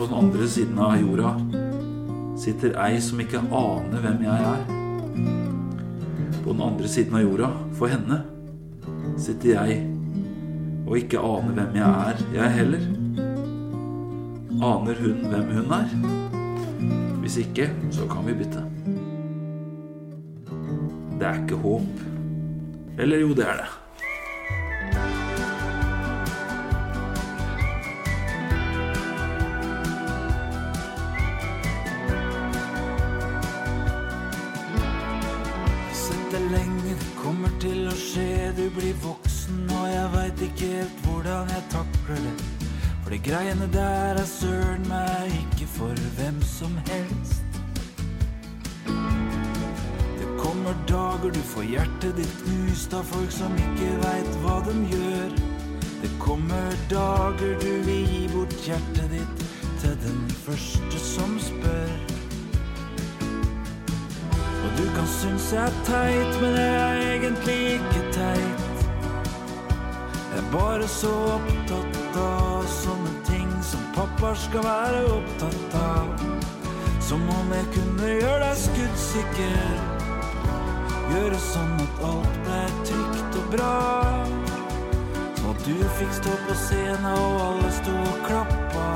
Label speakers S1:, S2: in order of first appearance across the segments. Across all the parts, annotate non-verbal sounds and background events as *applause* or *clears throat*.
S1: På den andre siden av jorda sitter ei som ikke aner hvem jeg er. På den andre siden av jorda, for henne, sitter jeg og ikke aner hvem jeg er, jeg heller. Aner hun hvem hun er? Hvis ikke, så kan vi bytte. Det er ikke håp. Eller jo, det er det.
S2: Greiene der er søren meg ikke for hvem som helst. Det kommer dager du får hjertet ditt knust av folk som ikke veit hva de gjør. Det kommer dager du vil gi bort hjertet ditt til den første som spør. Og du kan synes jeg er teit, men jeg er egentlig ikke teit. Jeg er bare så opptatt av sånne ting skal være opptatt av. Som om jeg kunne gjøre deg skuddsikker. Gjøre sånn at alt ble trygt og bra. Og du fikk stå på scenen og alle sto og klappa.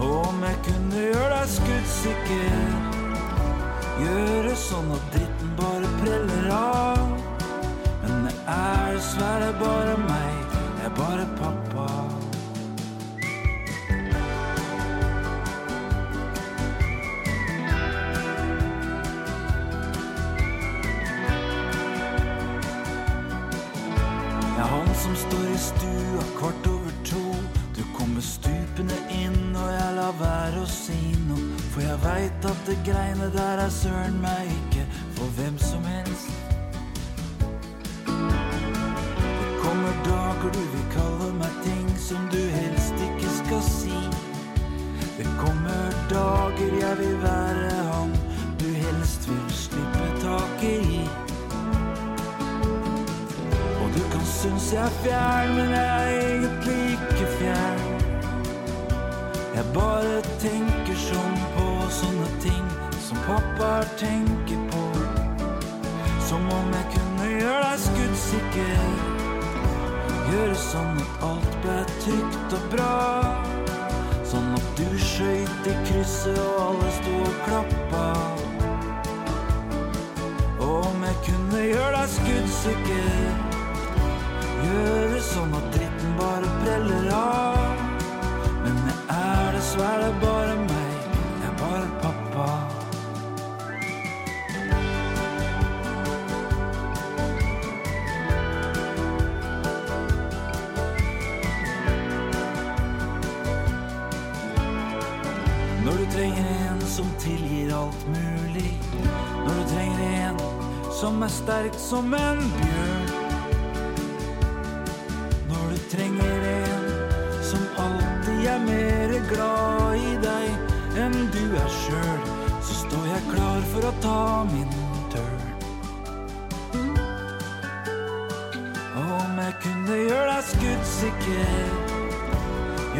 S2: Og om jeg kunne gjøre deg skuddsikker. Gjøre sånn at dritten bare preller av. Men det er dessverre bare meg, det er bare pappa. Kvart over to. Du kommer stupende inn, og jeg lar være å si noe. For jeg veit at det greiene der er søren meg ikke for hvem som helst. Det kommer dager du vil kalle meg ting som du helst ikke skal si. Det kommer dager jeg vil være jeg er fjern, men jeg er egentlig ikke fjern. Jeg bare tenker sånn på sånne ting som pappa tenker på. Som om jeg kunne gjøre deg skuddsikker. Gjøre sånn at alt ble trygt og bra. Sånn at du skøyt i krysset og alle sto og klappa. Og om jeg kunne gjøre deg skuddsikker. Gjøre sånn at dritten bare preller av. Men det er dessverre bare meg, jeg er bare pappa. Når du trenger en som tilgir alt mulig. Når du trenger en som er sterk som en bjørn. Du er sjøl, så står jeg klar for å ta min tørn. Om jeg kunne gjøre deg skuddsikker,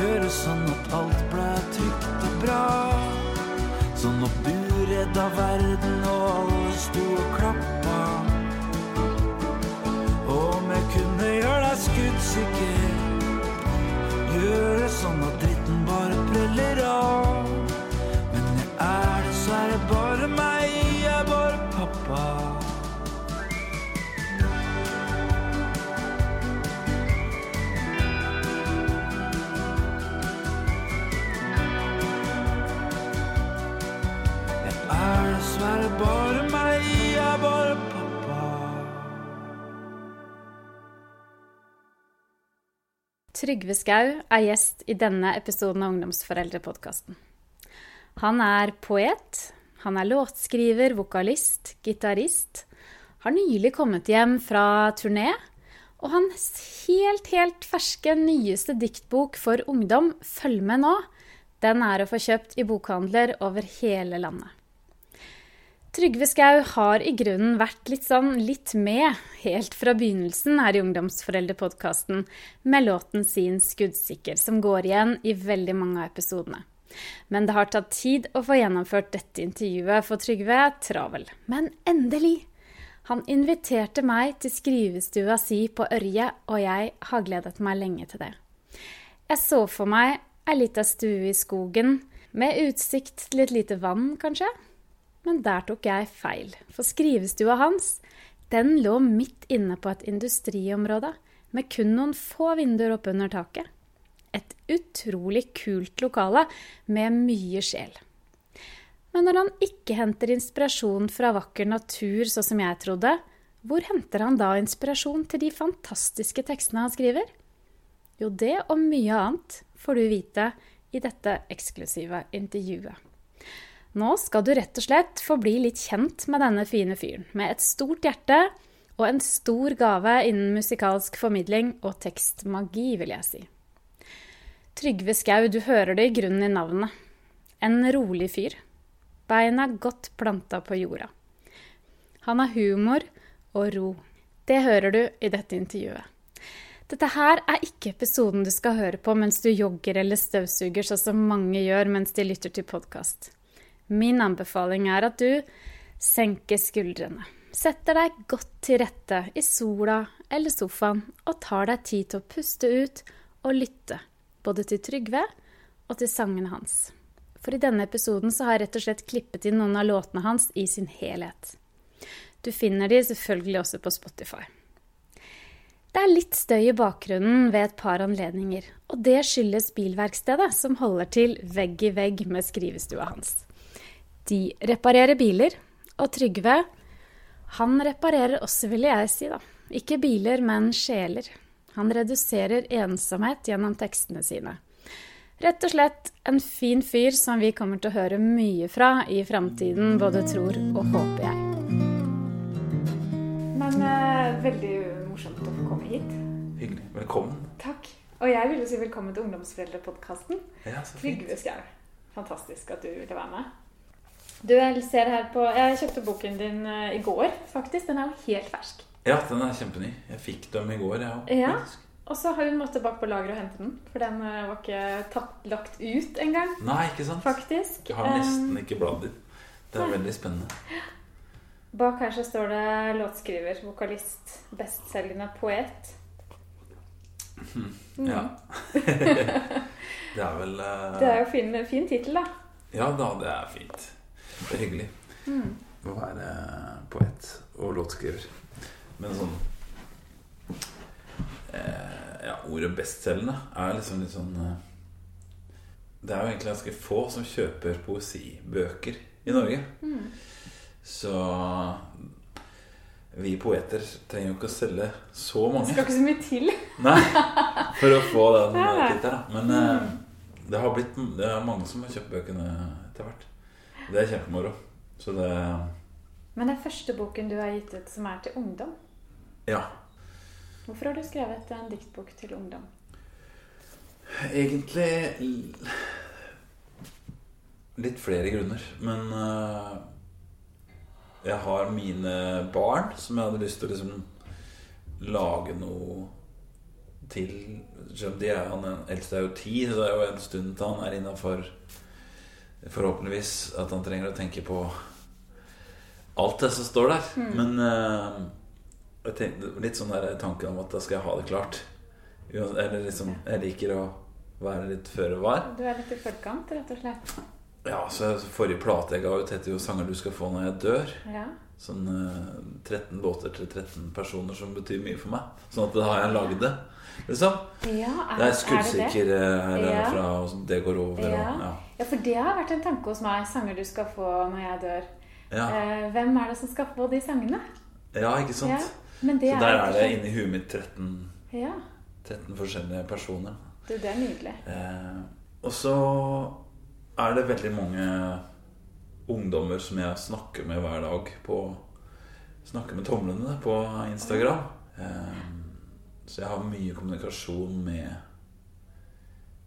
S2: gjøre sånn at alt ble trygt og bra. Sånn at du redda verden og alle sto og klappa. Om jeg kunne gjøre deg skuddsikker Gjøre sånn at dritten bare preller av dessverre bare meg, jeg er bare pappa
S3: Trygve Skau er gjest i denne episoden av Ungdomsforeldrepodkasten. Han er poet, han er låtskriver, vokalist, gitarist. Har nylig kommet hjem fra turné, og hans helt, helt ferske nyeste diktbok for ungdom, Følg med nå, den er å få kjøpt i bokhandler over hele landet. Trygve Skau har i grunnen vært litt sånn litt med helt fra begynnelsen her i Ungdomsforeldrepodkasten med låten sin 'Skuddsikker', som går igjen i veldig mange av episodene. Men det har tatt tid å få gjennomført dette intervjuet, for Trygve er travel. Men endelig! Han inviterte meg til skrivestua si på Ørje, og jeg har gledet meg lenge til det. Jeg så for meg ei lita stue i skogen, med utsikt til et lite vann, kanskje? Men der tok jeg feil, for skrivestua hans den lå midt inne på et industriområde med kun noen få vinduer oppunder taket. Et utrolig kult lokale med mye sjel. Men når han ikke henter inspirasjon fra vakker natur, sånn som jeg trodde, hvor henter han da inspirasjon til de fantastiske tekstene han skriver? Jo, det og mye annet får du vite i dette eksklusive intervjuet. Nå skal du rett og slett få bli litt kjent med denne fine fyren, med et stort hjerte og en stor gave innen musikalsk formidling og tekstmagi, vil jeg si. Trygve Skau, du hører det i grunnen i navnet. En rolig fyr. Beina godt planta på jorda. Han har humor og ro. Det hører du i dette intervjuet. Dette her er ikke episoden du skal høre på mens du jogger eller støvsuger, sånn som mange gjør mens de lytter til podkast. Min anbefaling er at du senker skuldrene. Setter deg godt til rette i sola eller sofaen og tar deg tid til å puste ut og lytte, både til Trygve og til sangene hans. For i denne episoden så har jeg rett og slett klippet inn noen av låtene hans i sin helhet. Du finner de selvfølgelig også på Spotify. Det er litt støy i bakgrunnen ved et par anledninger, og det skyldes bilverkstedet som holder til vegg i vegg med skrivestua hans. De reparerer biler, og Trygve, han reparerer også, vil jeg si, da. Ikke biler, men sjeler. Han reduserer ensomhet gjennom tekstene sine. Rett og slett en fin fyr som vi kommer til å høre mye fra i framtiden, både tror og håper jeg. Men eh, veldig morsomt å få komme hit.
S1: Hyggelig. Velkommen.
S3: Takk. Og jeg vil jo si velkommen til Ungdomsforeldrepodkasten.
S1: Ja.
S3: Trygve Skau. Fantastisk at du ville være med. Du, ser her på Jeg kjøpte boken din eh, i går, faktisk. Den er jo helt fersk.
S1: Ja, den er kjempeny. Jeg fikk dem i går, jeg òg.
S3: Ja. Og så har hun måttet bak på lageret og hente den, for den eh, var ikke tatt, lagt ut engang,
S1: Nei, ikke sant?
S3: faktisk.
S1: Jeg har nesten
S3: Um,
S1: ikke bladd i. Det er veldig spennende.
S3: Bak her så står det låtskriver, vokalist, bestselgende poet. *laughs* Mm.
S1: Ja. *laughs* det er vel uh...
S3: Det er jo fin, fin tittel, da.
S1: Ja da, det er fint. Det er hyggelig
S3: Mm.
S1: å være poet og låtskriver. Men sånn eh, Ja, ordet bestselgende er liksom litt sånn eh, Det er jo egentlig ganske få som kjøper poesibøker i Norge.
S3: Mm.
S1: Så vi poeter trenger jo ikke å selge så
S3: Det
S1: mange
S3: skal ikke så mye til.
S1: Nei, for å få den *laughs* eh, tittelen. Men mm. det har blitt Det er mange som har kjøpt bøkene etter hvert. Det er kjempemoro. Så det
S3: Men den første boken du har gitt ut som er til ungdom,
S1: Ja.
S3: hvorfor har du skrevet en diktbok til ungdom?
S1: Egentlig litt flere grunner. Men eh, jeg har mine barn som jeg hadde lyst til å liksom lage noe til. De er, han eldste er jo ti, så det er jo en stund til han er innafor Forhåpentligvis at han trenger å tenke på alt det som står der. Men uh, jeg tenkte, litt sånn der tanken om at da skal jeg ha det klart. Eller liksom Jeg liker å være litt føre var.
S3: Du er litt i forkant, rett og slett.
S1: Ja, så Forrige plate jeg ga ut, heter jo 'Sanger du skal få når jeg dør'.
S3: Ja.
S1: Sånn eh, 13 låter til 13 personer som betyr mye for meg. Sånn at da har jeg lagd det. Liksom.
S3: ja er,
S1: Det er skuddsikker eh, her
S3: Ja.
S1: fra og Det går over. Og,
S3: Ja.
S1: ja.
S3: Ja, for det har vært en tanke hos meg. Sanger du skal få når jeg dør.
S1: Ja.
S3: Eh, hvem er det som skal få de sangene?
S1: ja, ikke sant?
S3: Ja, men det
S1: Så der
S3: rett
S1: er det
S3: slett-
S1: inni huet mitt 13,
S3: Ja,
S1: 13 forskjellige personer.
S3: du, det er nydelig.
S1: Eh, og så er det veldig mange ungdommer som jeg snakker med hver dag på Snakker med tomlene på Instagram. Eh, så jeg har mye kommunikasjon med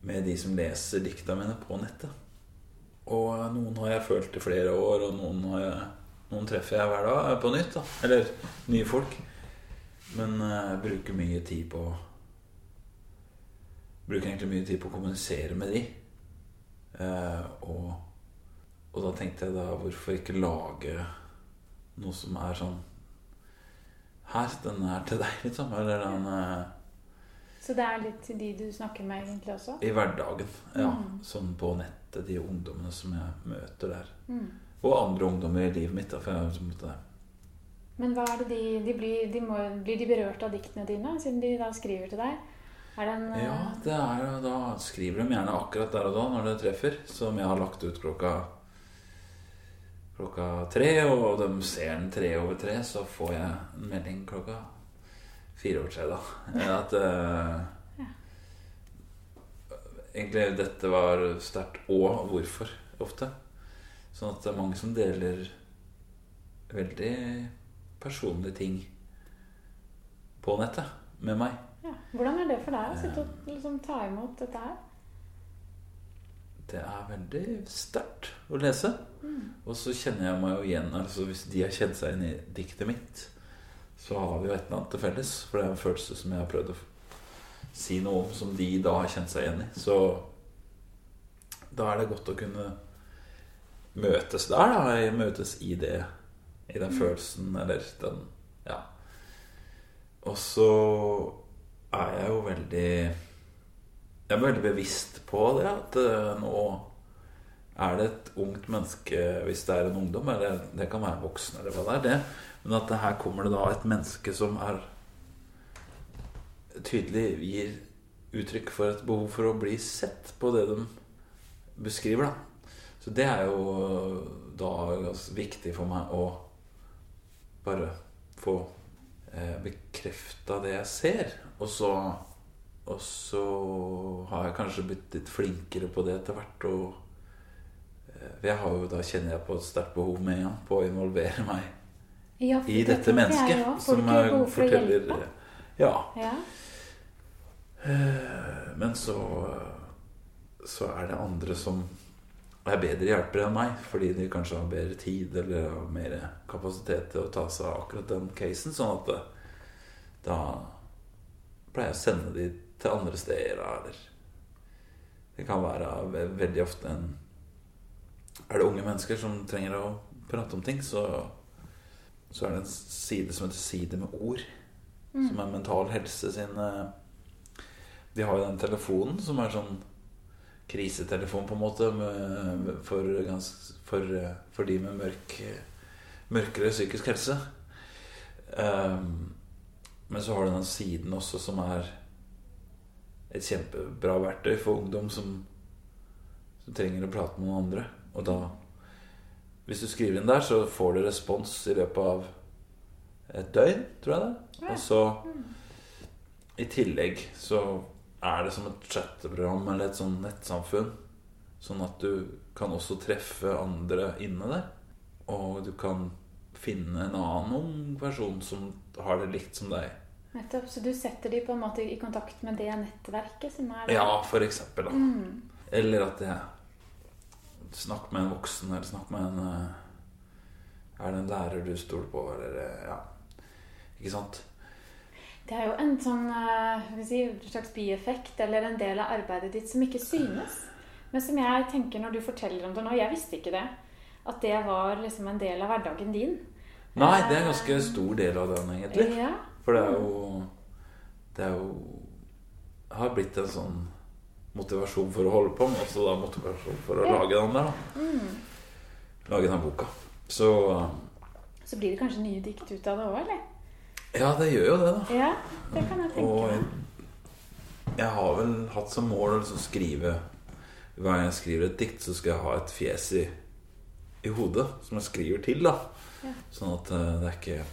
S1: Med de som leser dikta mine på nettet. Og noen har jeg følt i flere år, og noen jeg Noen treffer jeg hver dag på nytt, da. Eller nye folk. Men eh, jeg bruker mye tid på Bruker egentlig mye tid på å kommunisere med de. Eh, og, og da tenkte jeg da hvorfor ikke lage noe som er sånn Her, den er til deg, liksom. Eller den eh,
S3: Så det er litt til de du snakker med egentlig også?
S1: I hverdagen. Ja.
S3: Mm.
S1: Sånn på nettet. De ungdommene som jeg møter der.
S3: Mm.
S1: Og andre ungdommer i livet mitt. Da, for jeg er på en
S3: Men hva er det de, de, blir, de må, blir de berørt av diktene dine, siden de da skriver til deg? En eh,
S1: Ja, det er da skriver de gjerne akkurat der og da når det treffer. Som jeg har lagt ut klokka klokka tre, og de ser den tre over tre, så får jeg en melding klokka fire over tre, da. *laughs* At eh, Egentlig dette var sterkt, og hvorfor, ofte. Sånn at det er mange som deler veldig personlige ting på nettet med meg.
S3: ja. Hvordan er det for deg å sitte og liksom, ta imot dette her?
S1: Det er veldig sterkt å lese. Og så kjenner jeg meg jo igjen altså Hvis de har kjent seg inn i diktet mitt, så har vi jo et eller annet til felles. For det er en følelse som jeg har prøvd å si noe om, som de da har kjent seg igjen i. Så da er det godt å kunne møtes der, da. Møtes i det. I den følelsen, eller den Ja. Og så er jeg jo veldig jeg er veldig bevisst på det. At eh, nå er det et ungt menneske, hvis det er en ungdom, eller det kan være en voksen, eller hva det er, det. Men at det her kommer det da et menneske som er tydelig gir uttrykk for et behov for å bli sett på det de beskriver, da. Så det er jo da viktig for meg å bare få eh, bekrefta det jeg ser. Og så og så har jeg kanskje blitt litt flinkere på det etter hvert. Og jeg har jo, da kjenner jeg på et sterkt behov med en på å involvere meg
S3: Ja,
S1: i
S3: det
S1: dette
S3: mennesket. jeg også.
S1: Som er-
S3: for
S1: forteller
S3: hjelpe?
S1: Ja.
S3: Ja.
S1: Eh, Men så Så er det andre som er bedre hjelpere enn meg, fordi de kanskje har bedre tid eller har mer kapasitet til å ta seg av akkurat den casen. Sånn at det, da pleier jeg å sende de til andre steder, eller Det kan være veldig ofte en Er det unge mennesker som trenger å prate om ting, så, så er det en side som heter Side med ord. Som er Mental Helse sin eh, De har jo den telefonen som er sånn krisetelefon, på en måte, med, for, for, for de med mørk, mørkere psykisk helse. Um, men så har du den siden også som er et kjempebra verktøy for ungdom som, som trenger å prate med noen andre. Og da Hvis du skriver inn der, så får du respons i løpet av et døgn, tror jeg det. Og så i tillegg så er det som et chatteprogram eller et sånn nettsamfunn. Sånn at du kan også treffe andre inne der. Og du kan finne en annen person som har det likt som deg.
S3: Nettopp. Så du setter de på en måte i kontakt med det nettverket som er der?
S1: Ja, for eksempel. Da.
S3: Mm.
S1: Eller at jeg snakker med en voksen, eller snakk med en eh, Er det en lærer du stoler på, eller eh, Ja. Ikke sant?
S3: Det er jo en sånn eh, si, slags bieffekt eller en del av arbeidet ditt som ikke synes. Men som jeg tenker når du forteller om det nå Jeg visste ikke det. At det var liksom en del av hverdagen din.
S1: Nei, det er en ganske stor del av den, egentlig.
S3: Ja.
S1: For det er jo Det er jo har blitt en sånn motivasjon for å holde på, men også da motivasjon for å lage den der. da Lage den boka. Så
S3: Så blir det kanskje nye dikt ut av det òg, eller?
S1: ja, det gjør jo det, da.
S3: Ja, det kan jeg tenke
S1: Og
S3: meg.
S1: jeg har vel hatt som mål å liksom skrive Hver gang jeg skriver et dikt, så skal jeg ha et fjes i, i hodet som jeg skriver til. da
S3: Ja.
S1: Sånn at eh, det er ikke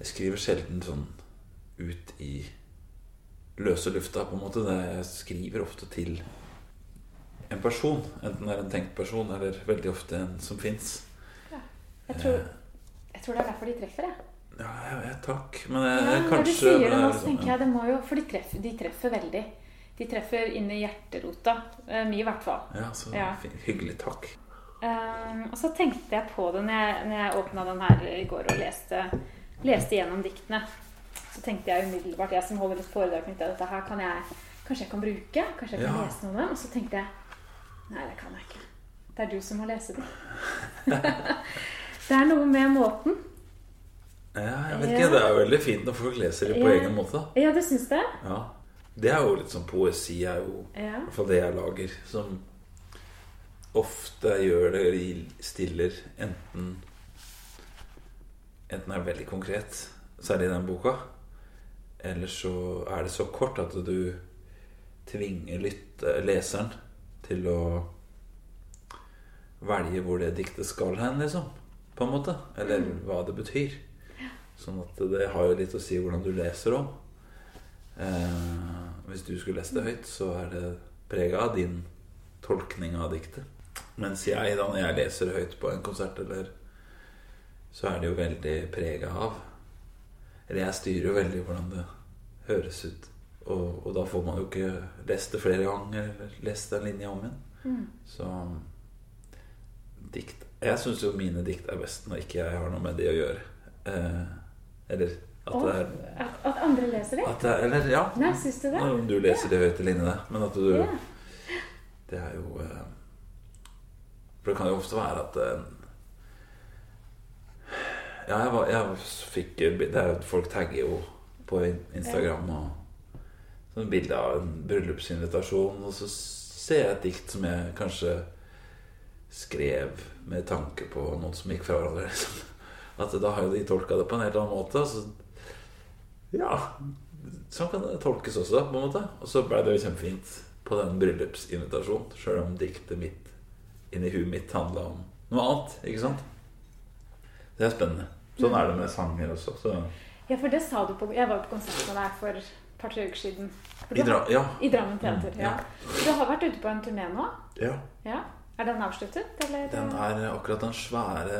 S1: Jeg skriver sjelden sånn ut i løse lufta, på en måte. Det jeg skriver ofte til en person. Enten det er en tenkt person, eller veldig ofte en som fins.
S3: Jeg tror, jeg tror det er derfor de treffer, jeg.
S1: Ja, jeg takk. Men jeg,
S3: Ja,
S1: kanskje
S3: når du sier det nå, så
S1: liksom-
S3: tenker jeg det må jo For de treffer, de treffer veldig. De treffer inn i hjerterota. Mye, i hvert fall.
S1: Ja, så
S3: Ja.
S1: hyggelig. Takk.
S3: Eh, og så tenkte jeg på det når jeg, når jeg åpna den her i går og leste, leste gjennom diktene. Så tenkte jeg umiddelbart, jeg som holder et foredrag knyttet til dette her, kan jeg, kanskje jeg kan bruke? Kanskje jeg kan
S1: Ja.
S3: lese noe om dem? Og så tenkte jeg nei, det kan jeg ikke. Det er du som må lese dem. *laughs* det er noe med måten.
S1: Ja, jeg vet
S3: Ja.
S1: ikke, Det er veldig fint når folk leser det på
S3: Ja.
S1: egen måte.
S3: Ja, du syns det?
S1: Ja. Det er jo litt sånn poesi, er jo i hvert fall det jeg lager, som ofte gjør det stiller enten Enten er veldig konkret, særlig i den boka, eller så er det så kort at du tvinger litt, leseren til å velge hvor det diktet skal hen, liksom. På en måte. Eller hva det betyr. Sånn at det har jo litt å si hvordan du leser òg. Eh, hvis du skulle lest det høyt, så er det prega av din tolkning av diktet. Mens jeg, da når jeg leser høyt på en konsert, eller så er det jo veldig prega av Eller jeg styrer jo veldig hvordan det høres ut. Og, og da får man jo ikke lest det flere ganger, eller lest den linje om igjen. Så dikt Jeg syns jo mine dikt er best når ikke jeg har noe med det å gjøre. Eh, eller at
S3: Og
S1: er
S3: at, at andre leser det?
S1: er, Eller ja.
S3: Nei, syns du det?
S1: Om du leser det høyt til inni deg. Men at du
S3: Ja.
S1: Det er jo eh, For det kan jo ofte være at eh, Ja, jeg, var, jeg fikk Det er folk tagger jo på Instagram og sånn bilde av en bryllupsinvitasjon, og så ser jeg et dikt som jeg kanskje skrev med tanke på noen som gikk fra hverandre. *laughs* Liksom. At da har jo de tolka det på en helt annen måte. Så, ja, sånn kan det tolkes også, på en måte. Og så ble det jo kjempefint på den bryllupsinvitasjonen, sjøl om diktet mitt inni huet mitt handla om noe annet. Ikke sant? Det er spennende. Sånn er det med sanger også. Så.
S3: Ja, for det sa du på Jeg var på konsert med deg for et par-tre uker siden.
S1: I dra ja.
S3: I Drammen Teater.
S1: Mm,
S3: Ja.
S1: ja.
S3: Du har vært ute på en turné nå?
S1: ja.
S3: Ja. Er den avsluttet, eller?
S1: Den er akkurat den svære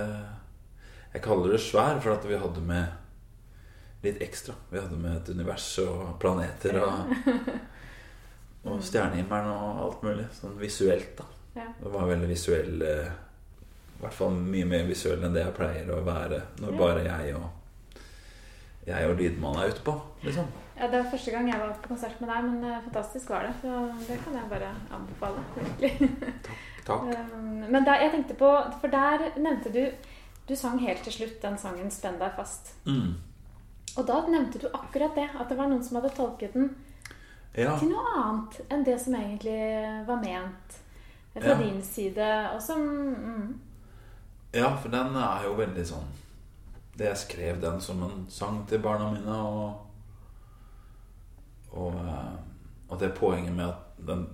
S1: Jeg kaller det svær, for at vi hadde med litt ekstra. Vi hadde med et univers og planeter og, og stjernehimmelen og alt mulig. Sånn visuelt, da.
S3: Ja.
S1: Det var veldig visuell eh, I hvert fall mye mer visuell enn det jeg pleier å være når bare jeg og jeg og lydmannen er ute på. Liksom.
S3: Ja, Det var første gang jeg var på konsert med deg, men eh, fantastisk var det. Så det kan jeg bare anbefale. virkelig. *laughs*
S1: Takk.
S3: Um, men da, jeg tenkte på For der nevnte du Du sang helt til slutt den sangen 'Spenn deg fast'.
S1: Mm.
S3: Og da nevnte du akkurat det. At det var noen som hadde tolket den
S1: Ja.
S3: til noe annet enn det som egentlig var ment fra
S1: Ja.
S3: din side. Og som mm,
S1: Ja, for den er jo veldig sånn Det Jeg skrev den som en sang til barna mine, og Og, eh, og det poenget med at den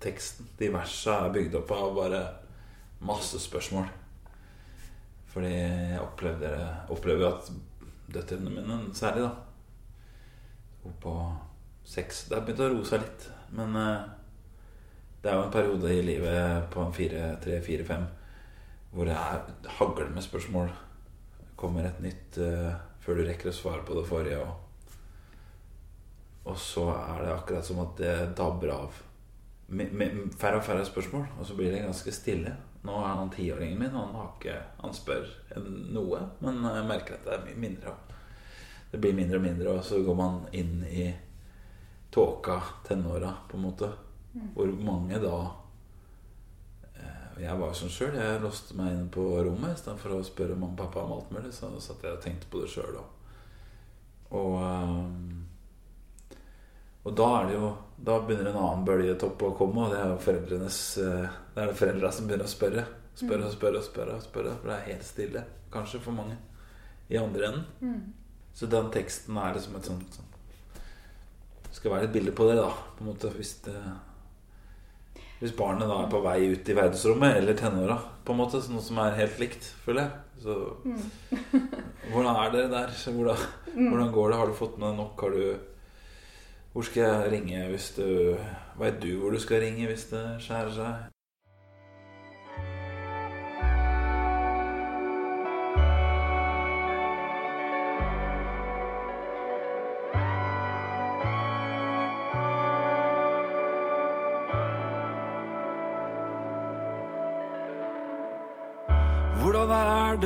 S1: teksten, de versa, er bygd opp av bare masse spørsmål. Fordi jeg opplevde opplever at døtrene mine, særlig, da Hun på seks Det har begynt å roe seg litt. Men eh, det er jo en periode i livet på fire, tre, fire, fem hvor det er hagler med spørsmål. Kommer et nytt uh, før du rekker å svare på det forrige. Og, og så er det akkurat som at det dabber av. Med, med færre og færre spørsmål, og så blir det ganske stille. Nå er han tiåringen min, og han, har ikke, han spør noe, men jeg merker at det er mindre. Det blir mindre og mindre, og så går man inn i tåka, tenåra, på en måte. Hvor mange da Jeg var sånn sjøl. Jeg låste meg inne på rommet istedenfor å spørre mamma og pappa om alt mulig. Så satt jeg og tenkte på det sjøl òg. Og, eh, og da er det jo Da begynner en annen bølgetopp å komme, og det er jo foreldrenes eh, Det er det foreldra som begynner å spørre. Spørre og spørre og spørre. spørre For det er helt stille, kanskje, for mange i andre enden. Så den teksten er liksom et sånt sånt Skal være et bilde på det, da. På en måte Hvis det hvis barnet da er på vei ut i verdensrommet, eller tenåra, på en måte, noe som er helt likt, føler jeg. Så hvordan er dere der? Hvordan, hvordan går det? Har du fått med deg nok? Har du Hvor skal jeg ringe hvis du Veit du hvor du skal ringe hvis det skjærer seg?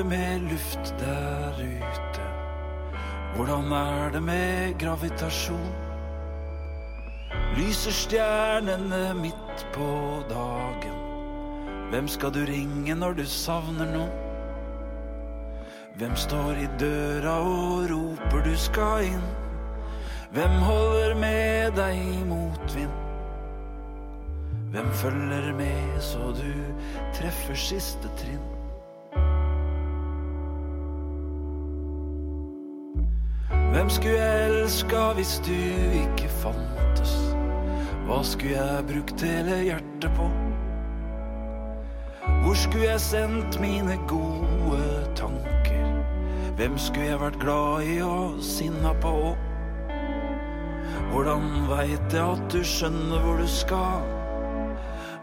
S2: Det med luft der ute? Hvordan er det med gravitasjon? Lyser stjernene midt på dagen? Hvem skal du ringe når du savner noen? Hvem står i døra og roper du skal inn? Hvem holder med deg i motvind? Hvem følger med så du treffer siste trinn? Hvem skulle jeg elska hvis du ikke fantes? Hva skulle jeg brukt hele hjertet på? Hvor skulle jeg sendt mine gode tanker? Hvem skulle jeg vært glad i og sinna på? Hvordan veit jeg at du skjønner hvor du skal?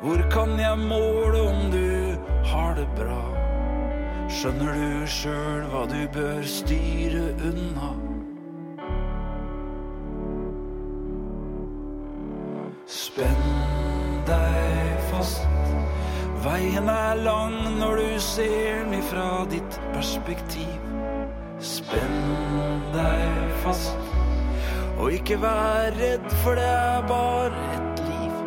S2: Hvor kan jeg måle om du har det bra? Skjønner du sjøl hva du bør styre unna? Spenn deg fast. Veien er lang når du ser den ifra ditt perspektiv. Spenn deg fast. Og ikke vær redd, for det er bare et liv.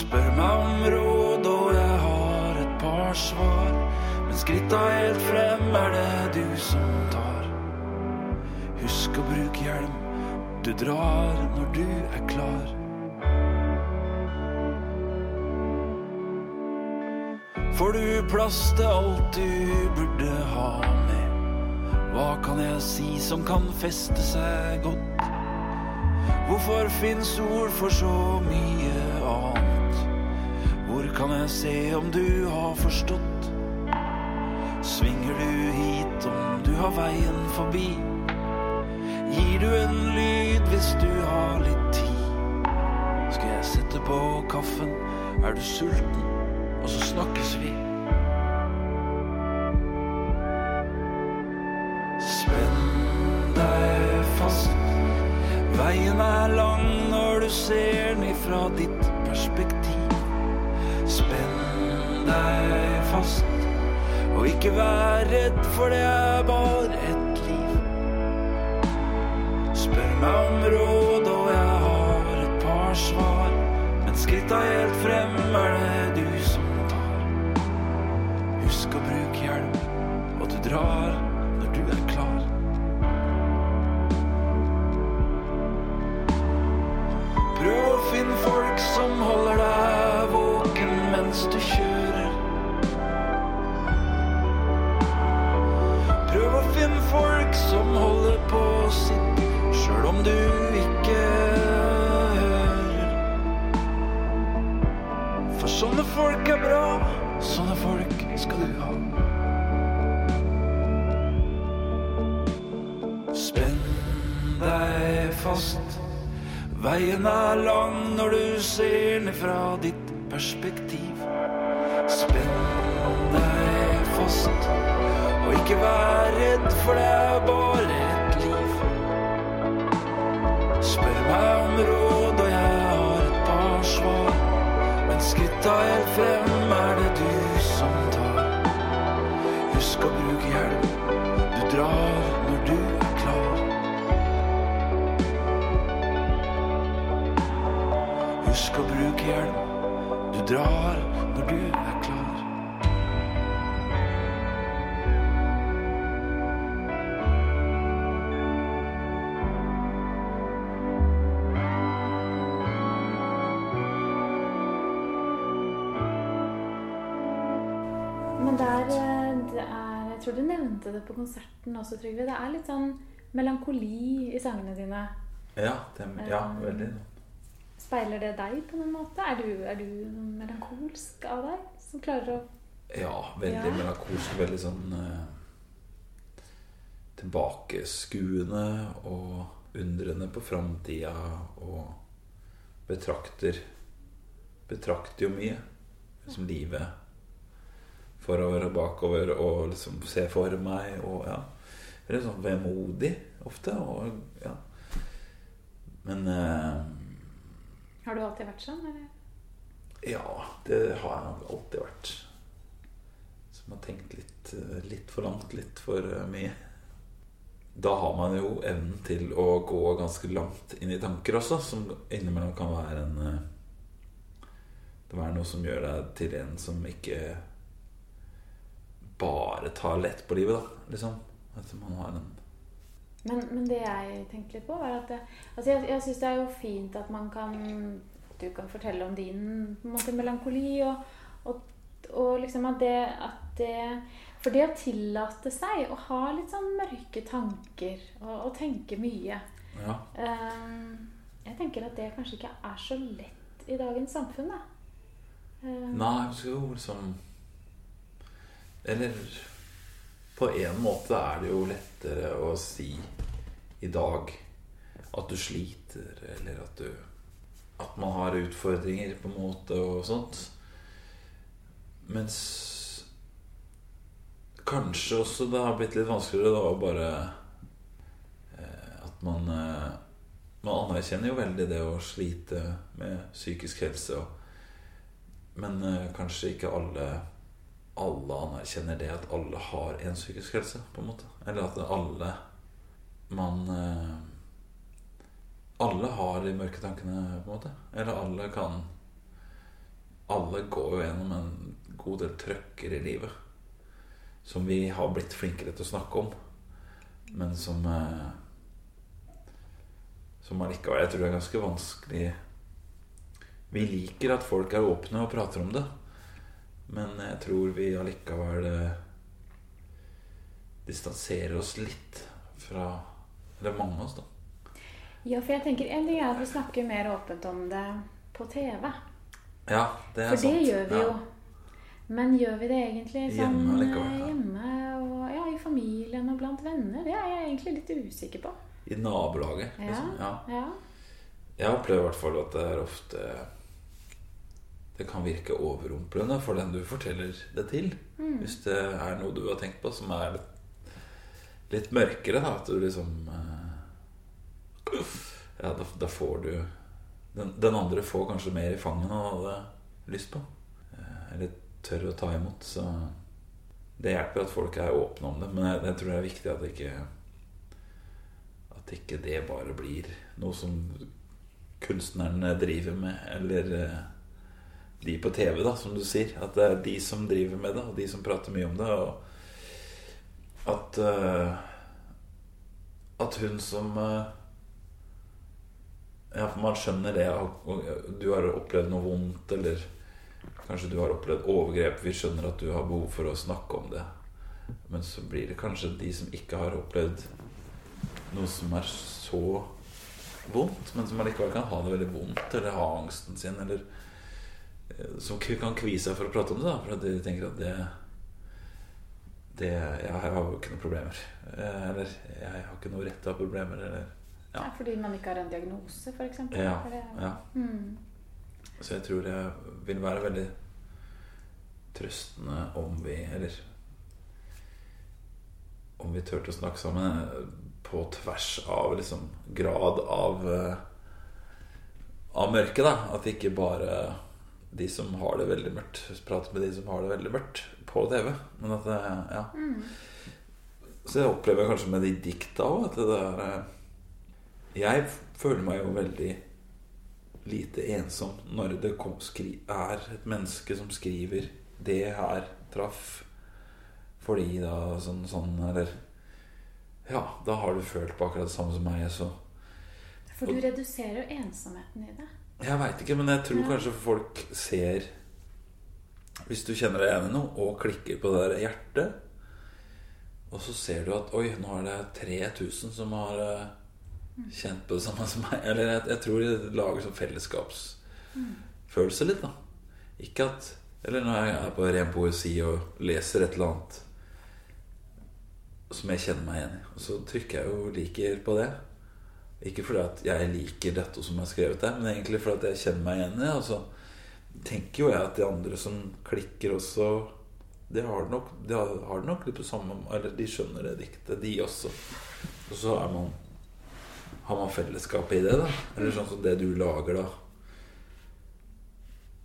S2: Spør meg om råd, og jeg har et par svar. Men skritta helt frem er det du som tar. Husk å bruke hjelm. Du drar når du er klar. Får du plass til alt du burde ha med? Hva kan jeg si som kan feste seg godt? Hvorfor fins ord for så mye annet? Hvor kan jeg se om du har forstått? Svinger du hit om du har veien forbi? Gir du en lyd hvis du har litt tid? Skal jeg sette på kaffen? Er du sulten? Og så snakkes vi. Spenn deg fast. Veien er lang når du ser den ifra ditt perspektiv. Spenn deg fast. Og ikke vær redd, for det er bare meg om råd, og jeg har et par svar. Men skritta helt frem er det du som tar. Husk å bruke hjelm, og du drar fra ditt perspektiv. Spenn deg fast. Og ikke vær redd, for det er bare Å bruke hjelm. Du drar når du er klar.
S3: Men der, det er, jeg tror du nevnte det på konserten også, Trygve. Det er litt sånn melankoli i sangene dine.
S1: Ja, det, ja veldig.
S3: Speiler det deg på noen måte? Er du, er du melankolsk av deg? Som klarer å
S1: Ja, veldig
S3: Ja.
S1: melankolsk. Veldig sånn eh, tilbakeskuende og undrende på framtida og betrakter Betrakter jo mye. Liksom livet forover og bakover og liksom se for meg og ja. Veldig sånn vemodig ofte. Og, ja. Men eh,
S3: Har du alltid vært sånn, eller?
S1: ja, det har jeg alltid vært. som har tenkt litt, eh, litt for langt, litt for eh, mye. Da har man jo evnen til å gå ganske langt inn i tanker også, som innimellom kan være en eh, Det være noe som gjør deg til en som ikke bare tar lett på livet, da. Liksom. At man har en
S3: Men, men det jeg tenkte litt på, var at det, altså jeg, jeg syns det er jo fint at man kan Du kan fortelle om din måte, melankoli, og, og, og liksom at det, at det For det å tillate seg å ha litt sånn mørke tanker og, og tenke mye
S1: Ja.
S3: um, Jeg tenker at det kanskje ikke er så lett i dagens samfunn, da. Um,
S1: Nei, jo liksom Eller på en måte er det jo lettere å si i dag at du sliter, eller at du At man har utfordringer, på en måte, og sånt. Mens kanskje også det har blitt litt vanskeligere da å bare eh, At man eh, Man anerkjenner jo veldig det å slite med psykisk helse. Og men eh, kanskje ikke alle Alle anerkjenner det at alle har en psykisk helse, på en måte. Eller at alle Man eh, Alle har de mørke tankene, på en måte. Eller alle kan Alle går jo gjennom en god del trøkker i livet. Som vi har blitt flinkere til å snakke om. Men som eh, Som allikevel Jeg tror det er ganske vanskelig vi liker at folk er åpne og prater om det. Men jeg tror vi allikevel eh, distanserer oss litt fra Eller mange av oss, da.
S3: Ja, for jeg tenker en ting er at vi snakker mer åpent om det på TV.
S1: Ja, det er
S3: For det gjør vi jo. Men gjør vi det egentlig sånn
S1: Hjemme
S3: eh,
S1: ja.
S3: hjemme og ja, i familien og blant venner? Det er jeg egentlig litt usikker på.
S1: I nabolaget.
S3: Ja.
S1: Liksom. Ja.
S3: Ja.
S1: Jeg opplever i hvert fall at det er ofte Det kan virke overrumplende for den du forteller det til.
S3: Mm.
S1: Hvis det er noe du har tenkt på som er litt, mørkere, da. At du liksom eh, Ja, da, da får du den, den andre får kanskje mer i fanget enn han hadde lyst på. Eh, Eller tør å ta imot. Så det hjelper at folk er åpne om det. Men jeg, jeg tror det er viktig at ikke At ikke det bare blir noe som kunstnerne driver med, eller eh, de på TV, da, som du sier. At det er de som driver med det, og de som prater mye om det. Og at uh, At hun som uh, Ja, for man skjønner det. Du har opplevd noe vondt, eller kanskje du har opplevd overgrep. Vi skjønner at du har behov for å snakke om det. Men så blir det kanskje de som ikke har opplevd noe som er så vondt, men som allikevel kan ha det veldig vondt, eller ha angsten sin, eller som kan kvie seg for å prate om det, da, for de tenker at det det, ja, jeg har jo ikke noen problemer. Eh, Eller jeg har ikke noe rett ha problemer. Eller, Ja.
S3: Ja, fordi man ikke har en diagnose, f.eks.
S1: ja, ja.
S3: Mm.
S1: Så jeg tror det vil være veldig trøstende om vi Eller om vi turte å snakke sammen eh, på tvers av liksom grad av eh, Av mørke, da. At ikke bare de som har det veldig mørkt, prate med de som har det veldig mørkt på TV. Men at det Ja. Så jeg opplever kanskje med de dikta òg at det er eh, Jeg føler meg jo veldig lite ensom når det kom, skri, er et menneske som skriver 'Det her traff fordi da sånn, sånn Eller Ja, da har du følt på akkurat det samme som meg, så
S3: For du reduserer jo ensomheten i det.
S1: Jeg veit ikke, men jeg tror kanskje folk ser Hvis du kjenner deg igjen i noe og klikker på det der hjertet, og så ser du at Oi, nå er det 3000 som har eh, kjent på det samme som meg. Eller jeg, jeg tror det lager sånn fellesskapsfølelse litt, da. Ikke at Eller når jeg er på ren poesi og leser et eller annet som jeg kjenner meg igjen i, og så trykker jeg jo 'liker' på det. Ikke fordi at jeg liker dette som er skrevet der, men egentlig fordi at jeg kjenner meg igjen i det. Og så tenker jo jeg at de andre som klikker også De har det nok, de har, det nok litt på samme Eller de skjønner det diktet, de også. Og så er man har man fellesskap i det, da. Eller sånn som det du lager, da.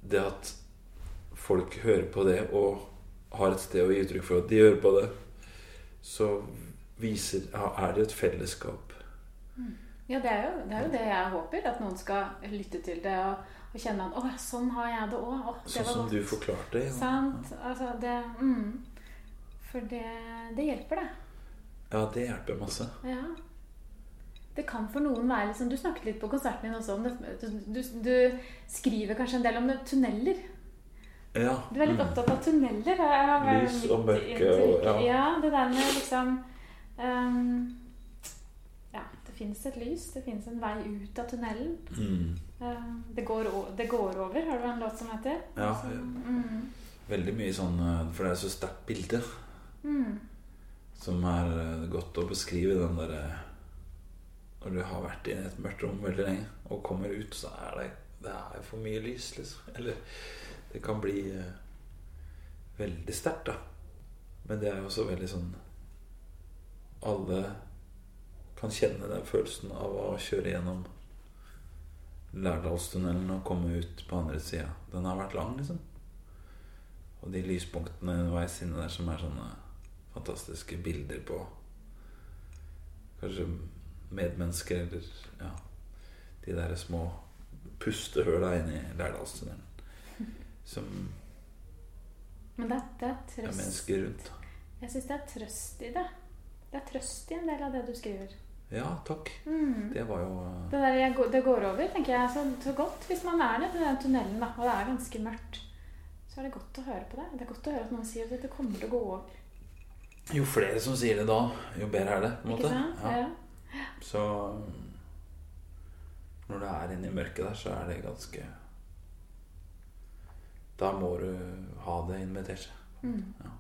S1: Det at folk hører på det og har et sted å gi uttrykk for at de hører på det, så viser, er det jo et fellesskap.
S3: Ja, det er, jo, det er jo det jeg håper. At noen skal lytte til det og, og kjenne at 'Å, sånn har jeg det òg'.
S1: Sånn
S3: var
S1: som
S3: godt.
S1: du forklarte. Ja.
S3: Sant. Altså, det mm. For det, det hjelper, det.
S1: ja, det hjelper masse.
S3: Ja. Det kan for noen være liksom Du snakket litt på konserten din også om det. Du, du, du skriver kanskje en del om det, tunneler.
S1: Ja.
S3: Du er litt
S1: mm.
S3: opptatt av tunneler. er
S1: Lys og mørke og- ja.
S3: ja. Det der med liksom det fins et lys. Det fins en vei ut av tunnelen.
S1: Mm.
S3: Eh, det, går, det går over, har du en låt som heter?
S1: Ja,
S3: Så, mm,
S1: Veldig mye sånn eh, For det er så sterkt bilde
S3: mm,
S1: som er eh, godt å beskrive den derre Når du har vært i et mørkt rom veldig lenge og kommer ut, så er det Det er for mye lys, liksom. Eller det kan bli veldig sterkt, da. Men det er jo også veldig sånn Alle kan kjenne den følelsen av å kjøre gjennom Lærdalstunnelen og komme ut på andre sida. Den har vært lang, liksom. Og de lyspunktene underveis inne der som er sånne fantastiske bilder på kanskje medmennesker eller ja, de der små pustehøla inni Lærdalstunnelen. Som
S3: Men det, det er
S1: er mennesker rundt.
S3: Jeg syns det er trøst i det. Det er trøst i en del av det du skriver.
S1: Ja, takk.
S3: Mm.
S1: Det var jo
S3: Det, der det går over, tenker jeg, så, så godt. Hvis man er nede i den tunnelen, da, og det er ganske mørkt, så er det godt å høre på det. Det er godt å høre at noen sier at dette kommer til å gå over.
S1: Jo flere som sier det da, jo bedre er det. på en
S3: Ikke
S1: måte. Ja.
S3: Ja.
S1: Så når det er inne i mørket der, så er det ganske Da må du ha det invitert.
S3: Mm.
S1: Ja.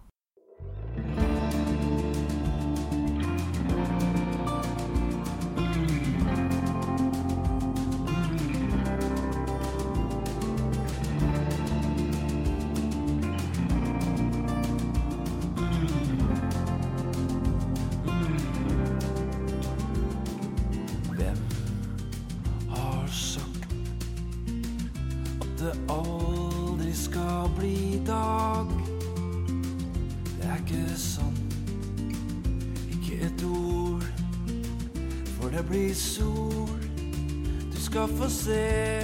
S2: Du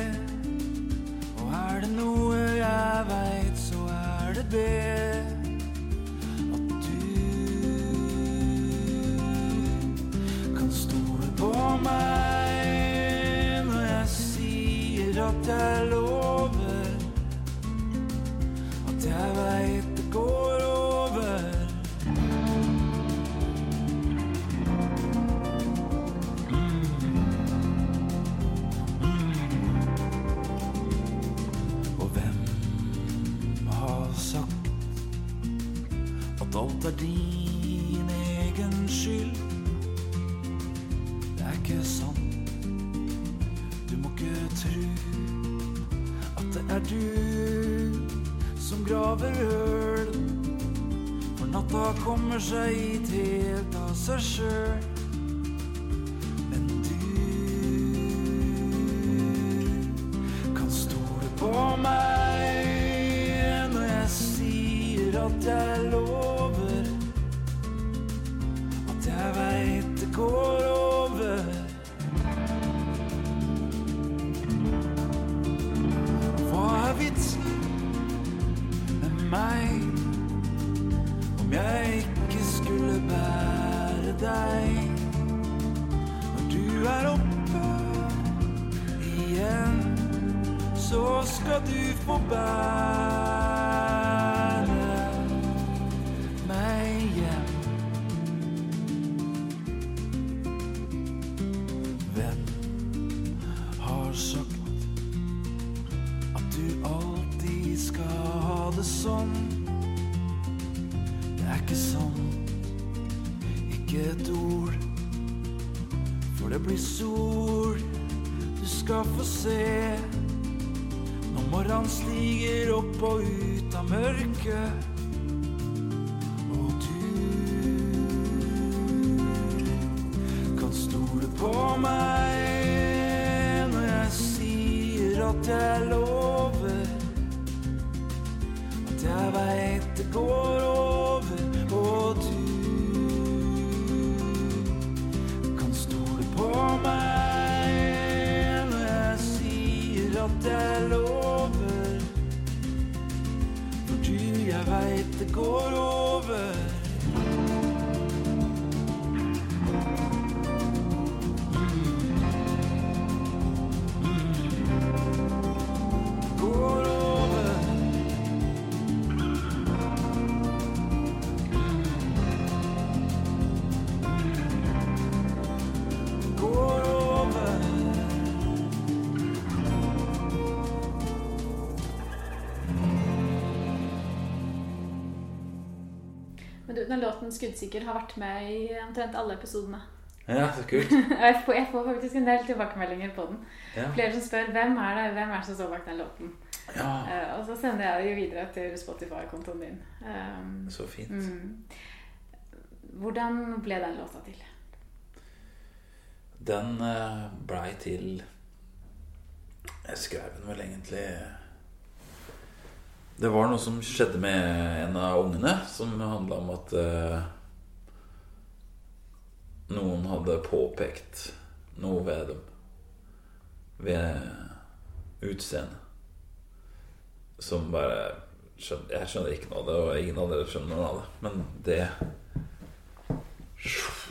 S2: kommer seg hit helt av Så skal du få bære mørket.
S3: Den låten 'Skuddsikker' har vært med i omtrent alle episodene.
S1: Ja, så kult. *laughs*
S3: Jeg får, jeg får faktisk en del tilbakemeldinger på den.
S1: Ja.
S3: Flere som spør hvem er det hvem er det som står bak den låten.
S1: ja.
S3: Uh, og så sender jeg det jo videre til Spotify-kontoen din. Um,
S1: Så fint.
S3: mm. Hvordan ble den låta til?
S1: Den eh, blei til Jeg skrev den vel egentlig Det var noe som skjedde med en av ungene, som handla om at eh, noen hadde påpekt noe ved dem. Ved utseendet. Som bare skjønner, Jeg skjønner ikke noe av det, og ingen av dere skjønner noe av det. Men det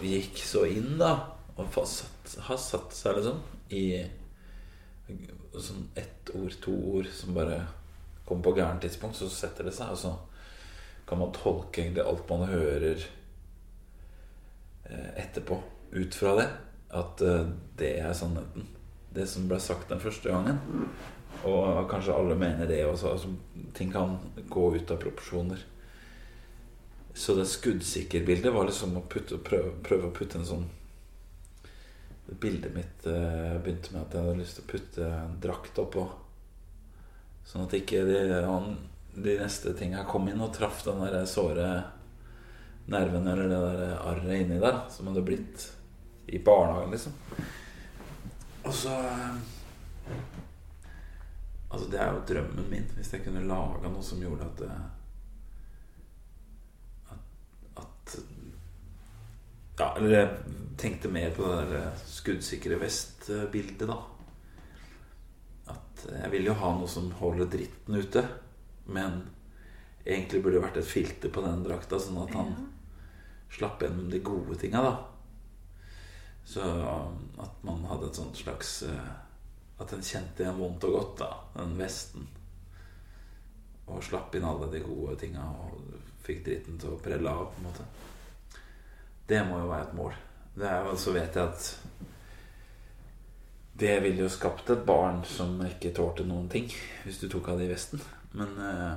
S1: gikk så inn, da. Og fastsatt, har satt seg liksom i sånn ett ord, to ord som bare kommer på gærent tidspunkt, så setter det seg. Og så kan man tolke egentlig alt man hører eh, etterpå, ut fra det. At eh, det er sannheten. Det som ble sagt den første gangen. Og kanskje alle mener det også. Altså, ting kan gå ut av proporsjoner. Så det skuddsikkerbildet var liksom å putte, prøve, prøve å putte en sånn Bildet mitt eh, begynte med at jeg hadde lyst til å putte en drakt oppå. Sånn at ikke de, han, de neste tinga kom inn og traff den der såre nerven eller det der arret inni der, som hadde blitt i barnehagen, liksom. Og så eh, Altså, det er jo drømmen min, hvis jeg kunne laga noe som gjorde at det at Ja, eller jeg tenkte mer på det der skuddsikre vest-bildet, da. Jeg vil jo ha noe som holder dritten ute. Men egentlig burde det vært et filter på den drakta, sånn at han slapp gjennom de gode tinga, da. Så at man hadde et sånt slags eh, At en kjente igjen vondt og godt, da. Den vesten. Og slapp inn alle de gode tinga og fikk dritten til å prelle av, på en måte. Det må jo være et mål. Det er, så vet jeg at det ville jo skapt et barn som ikke tålte noen ting, hvis du tok av det i vesten. Men uh,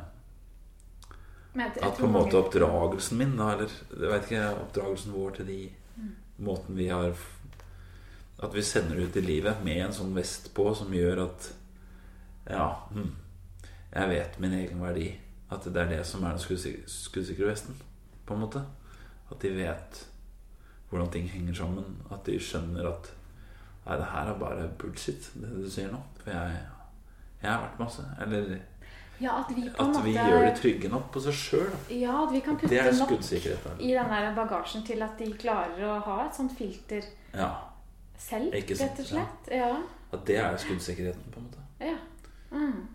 S3: Men jeg- jeg
S1: at på en måte
S3: mange-
S1: oppdragelsen min, da, eller jeg vet ikke, oppdragelsen vår til de måten vi har At vi sender ut i livet med en sånn vest på som gjør at Ja, hm, jeg vet min egen verdi. At det er det som er den skuddsikre vesten, på en måte. At de vet hvordan ting henger sammen. At de skjønner at Nei, det her er bare bullshit, det du sier nå. For jeg, jeg har vært masse. Eller
S3: Ja, at vi
S1: at vi
S3: måte
S1: gjør det trygge nok på seg sjøl.
S3: Ja, at vi kan putte nok i den der bagasjen til at de klarer å ha et sånt filter
S1: Ja.
S3: selv, rett og slett. Ja.
S1: At det er skuddsikkerheten, på en måte.
S3: ja. Mm.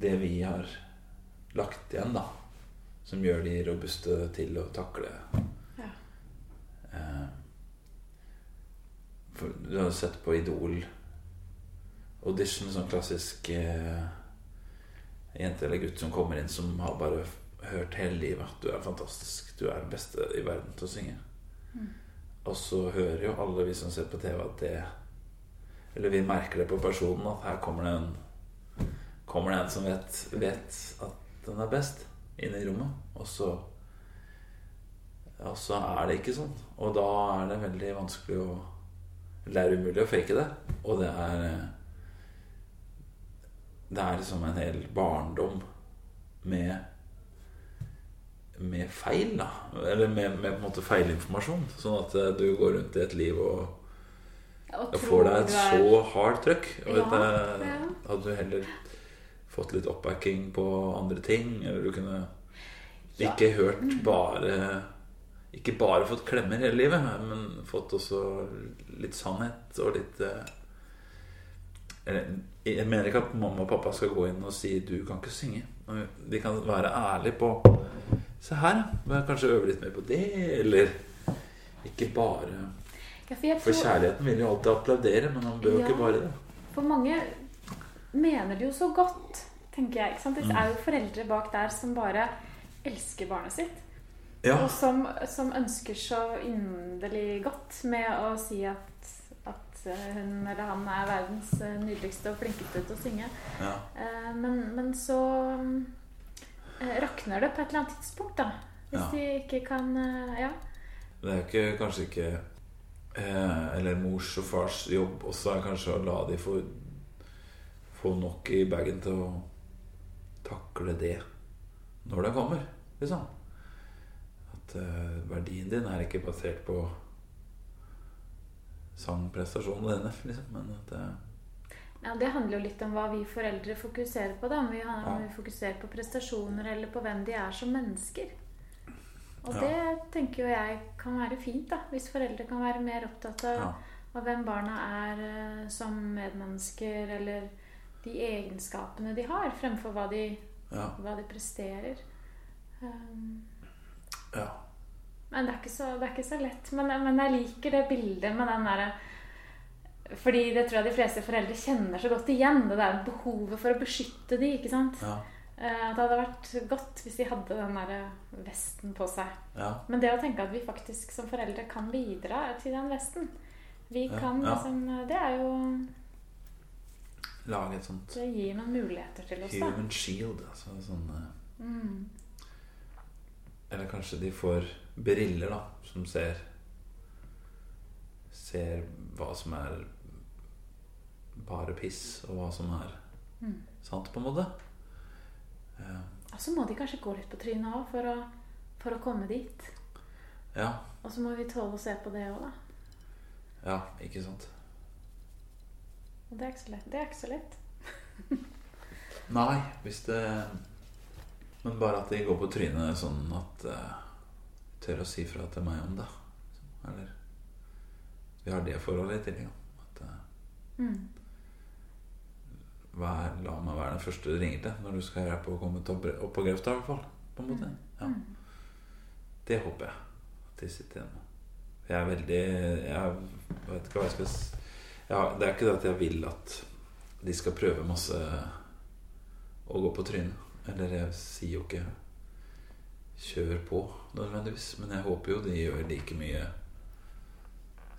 S1: Det vi har lagt igjen, da. Som gjør de robuste til å takle
S3: Ja.
S1: eh, du har sett på Idol audition, sånn klassisk eh, jente eller gutt som kommer inn som har bare hørt hele livet at du er fantastisk, du er den beste i verden til å synge. Og så hører jo alle vi som ser på TV at det Eller vi merker det på personen at her kommer det en Kommer det en som vet, vet at den er best inne i rommet. Og så Og så er det ikke sånn. Og da er det veldig vanskelig å Det er umulig å fake det. Og det er Det er liksom en hel barndom med med feil, da. Eller med, med på en måte feilinformasjon. Sånn at eh, du går rundt i et liv og
S3: Og
S1: får deg et
S3: er-
S1: så hardt trøkk. Og
S3: Ja,
S1: det,
S3: ja.
S1: Hadde du heller fått litt oppbacking på andre ting, eller du kunne ikke hørt bare Ikke bare fått klemmer hele livet, men fått også litt sannhet og litt eh, Jeg mener ikke at mamma og pappa skal gå inn og si 'du kan ikke synge'. De kan være ærlige på 'se her. Kanskje øve litt mer på det', eller ikke bare
S3: Ja, for, tror...
S1: For kjærligheten vil jo alltid applaudere, men han bør jo
S3: Ja.
S1: ikke bare det.
S3: for mange mener det jo så godt, tenker jeg. Det er jo foreldre bak der som bare elsker barnet sitt.
S1: Ja,
S3: Og som, som ønsker så inderlig godt med å si at, at eh, hun eller han er verdens eh, nydeligste og flinkeste til å synge.
S1: ja.
S3: Eh, Men, men så rakner det på et eller annet tidspunkt, da. Hvis
S1: Ja.
S3: de ikke kan Ja.
S1: Det er ikke, kanskje ikke eh, Eller mors og fars jobb også er kanskje å la de få, få nok i bagen til å takle det når det kommer, liksom. At eh, verdien din er ikke basert på sangprestasjonen dine, *laughs* liksom. Men at det
S3: Ja, Det handler jo litt om hva vi foreldre fokuserer på. da, Om vi, har- om vi fokuserer på prestasjoner eller på hvem de er som mennesker. Og
S1: Ja.
S3: det tenker jo jeg kan være fint, da. Hvis foreldre kan være mer opptatt av,
S1: Ja.
S3: av hvem barna er eh, som medmennesker, eller de egenskapene de har, fremfor hva de, hva de presterer. Um,
S1: ja.
S3: Men det er ikke så, det er ikke så lett. Men, men jeg liker det bildet med den derre Fordi det tror jeg de fleste foreldre kjenner så godt igjen. Det der behovet for å beskytte de, ikke sant.
S1: Ja.
S3: Eh, Det hadde vært godt hvis de hadde den der vesten på seg.
S1: ja.
S3: Men det å tenke at vi faktisk som foreldre kan bidra til den vesten Vi kan
S1: ja.
S3: liksom Det er jo
S1: Lage et sånt
S3: Det gir noen muligheter til oss, da.
S1: human shield. Altså sånn eh,
S3: Mm.
S1: Eller kanskje de får briller da som ser Ser hva som er bare piss, og hva som er
S3: Mm.
S1: sant, på en måte. Ja,
S3: så må de kanskje gå litt på trynet òg for, for å komme dit.
S1: ja,
S3: Og så må vi tåle å se på det òg, da.
S1: ja, ikke sant.
S3: Og det er ikke så lett. Det er ikke så lett. *laughs*
S1: Nei, hvis det Men bare at de går på trynet sånn at uh, Tør å si fra til meg om det. Eller Vi har det forholdet i tillegg. At uh,
S3: Mm.
S1: vær, la meg være den første du ringer til når du skal hjelpe å komme opp, opp på grøfta, i hvert fall. På en måte. Ja.
S3: Mm.
S1: Det håper jeg at de sitter igjen med. Jeg er veldig Jeg vet ikke hva jeg skal ja, Det er ikke det at jeg vil at de skal prøve masse å gå på trynet. Eller jeg sier jo ikke 'kjør på' nødvendigvis. Men jeg håper jo de gjør like mye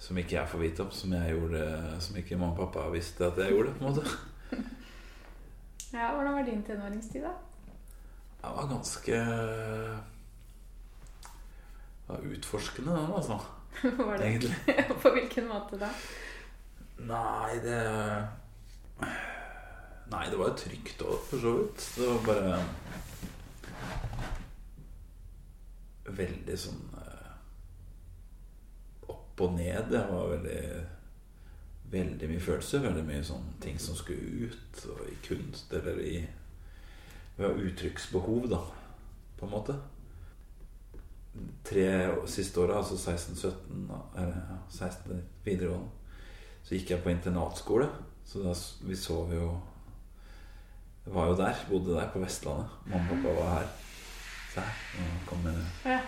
S1: som ikke jeg får vite om, som jeg gjorde Som ikke mamma og pappa visste at jeg gjorde. på en måte *laughs*
S3: Ja, Hvordan var din tenåringstid, da?
S1: Jeg var ganske var utforskende, den, altså. *laughs*
S3: Var det?
S1: Egentlig. *laughs*
S3: På hvilken måte da?
S1: Nei, det Nei, det var jo trygt òg, for så vidt. Det var bare Veldig sånn eh, opp og ned. Jeg var veldig Veldig mye følelser. Veldig mye sånn ting som skulle ut. Og i kunst eller i Vi har uttrykksbehov, da, på en måte. Tre siste åra, altså 16-17, eller ja, 16 videregående, så gikk jeg på internatskole. Så da, vi sov jo Var jo der. Bodde der på Vestlandet. Mamma og pappa var her. Se her. Nå kommer
S3: Ja.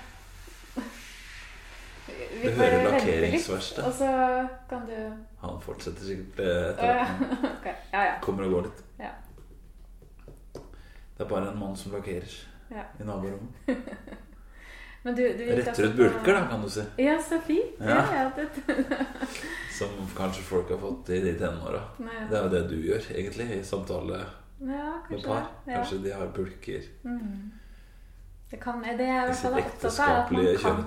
S1: Du hører lakkeringsverkstedet.
S3: Og så kan du
S1: Han fortsetter sikkert eh, etter
S3: ja.
S1: at. *laughs*
S3: Ja, ja.
S1: kommer og går litt.
S3: Ja.
S1: Det er bare en mann som lakkerer
S3: ja.
S1: i naborommet. *laughs*
S3: Men du, du
S1: Retter ut bulker, da, kan du si.
S3: Ja, så fint. Ja.
S1: Som kanskje folk har fått i de tenåra. Det er jo det du gjør, egentlig, i samtale
S3: ja, kanskje
S1: par.
S3: det. Ja.
S1: Kanskje de har bulker
S3: Mm. Det, kan, det er i
S1: i
S3: hvert fall opptatt av, at man kan,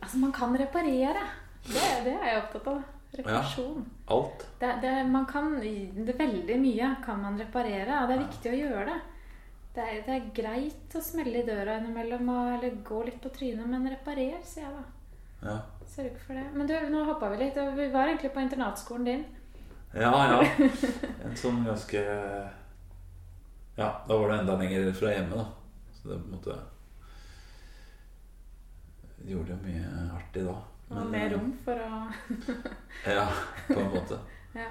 S3: altså man kan reparere. Det, det er jeg opptatt av. Reparasjon.
S1: Alt.
S3: Det, det, man kan, det veldig mye kan man reparere, og det er viktig å gjøre det. Det er, det er greit å smelle i døra innimellom eller gå litt på trynet, men reparer, sier jeg da.
S1: Ja.
S3: Sørg for det. Men du, nå hoppa vi litt. Vi var egentlig på internatskolen din.
S1: Ja, ja. *laughs* En sånn ganske Ja, da var det enda lenger fra hjemme, da. Så det på en måte Gjorde jo mye artig da.
S3: Og mer rom for å *laughs*
S1: Ja, på en måte.
S3: Ja.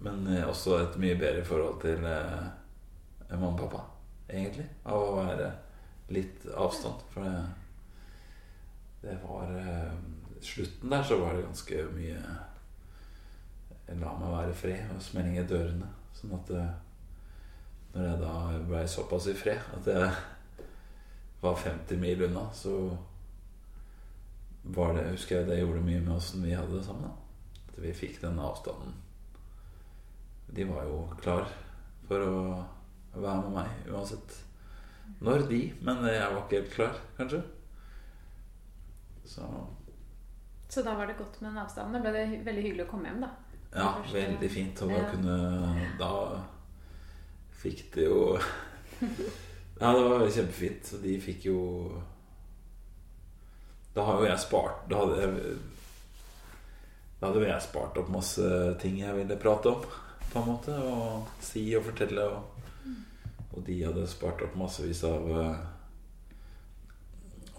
S1: Men eh, også et mye bedre forhold til eh, mamma og pappa, egentlig. Av å være litt avstand. For det, det var eh, Slutten der så var det ganske mye La meg være fred og smelling i dørene. Sånn at eh, når jeg da ble såpass i fred at jeg var 50 mil unna, så var det, husker jeg det gjorde mye med åssen vi hadde det sammen. Da. At vi fikk den avstanden. De var jo klar for å være med meg uansett når de. Men jeg var ikke helt klar, kanskje. Så
S3: Så da var det godt med den avstanden. Da ble det veldig hyggelig å komme hjem, da.
S1: ja, veldig fint å
S3: da
S1: kunne Da fikk det jo Ja, det var kjempefint. Så de fikk jo Da har jo jeg spart Da hadde jeg Da hadde jeg spart opp masse ting jeg ville prate om, på en måte. Og si og fortelle. Og, og de hadde spart opp massevis av eh,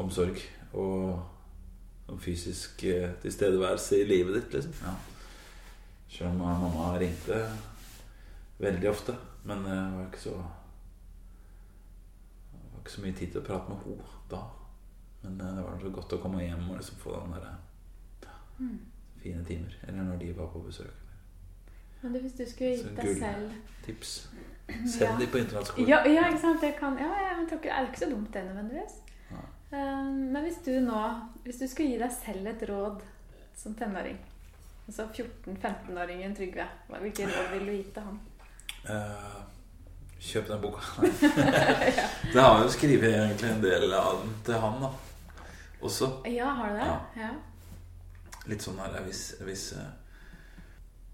S1: omsorg og fysisk eh, tilstedeværelse i livet ditt, liksom. Ja. Selv om mamma ringte veldig ofte. Men eh, det var ikke så Det var ikke så mye tid til å prate med henne da. Men eh, det var så godt å komme hjem og liksom få den der
S3: Mm.
S1: fine timer. Eller når de var på besøk.
S3: Men hvis du skulle gitt deg selv
S1: Tips.
S3: Ja.
S1: De på internatskole.
S3: ja, ja, ikke sant? Det kan, ja, jeg tror ikke, er jo ikke så dumt det nødvendigvis.
S1: Ja.
S3: Eh, men hvis du nå Hvis du skulle gi deg selv et råd som tenåring Altså 14-15-åringen Trygve, hvilke råd ville du gitt til han?
S1: Eh, kjøp den boka. *laughs* *laughs* det har jo skrevet egentlig en del av den til han, da. Også.
S3: Ja, har du det?
S1: Ja.
S3: Ja.
S1: Litt sånn her hvis, hvis eh,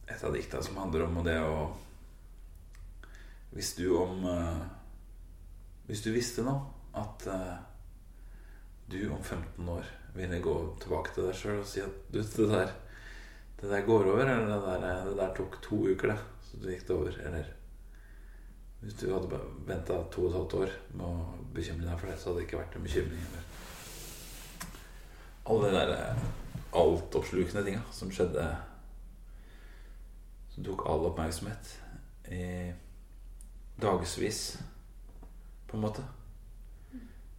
S1: Et av dikta som handler om det å Hvis du om eh, Hvis du visste nå at du om 15 år ville gå tilbake til deg sjøl og si at du, det der Det der går over, eller det der, det der tok to uker, det. Så du gikk det over. Eller hvis du hadde venta to og et halvt år med å bekymre deg for det, så hadde det ikke vært en bekymring. Eller alle de der eh, altoppslukende tinga som skjedde Som tok all oppmerksomhet i dagevis, på en måte.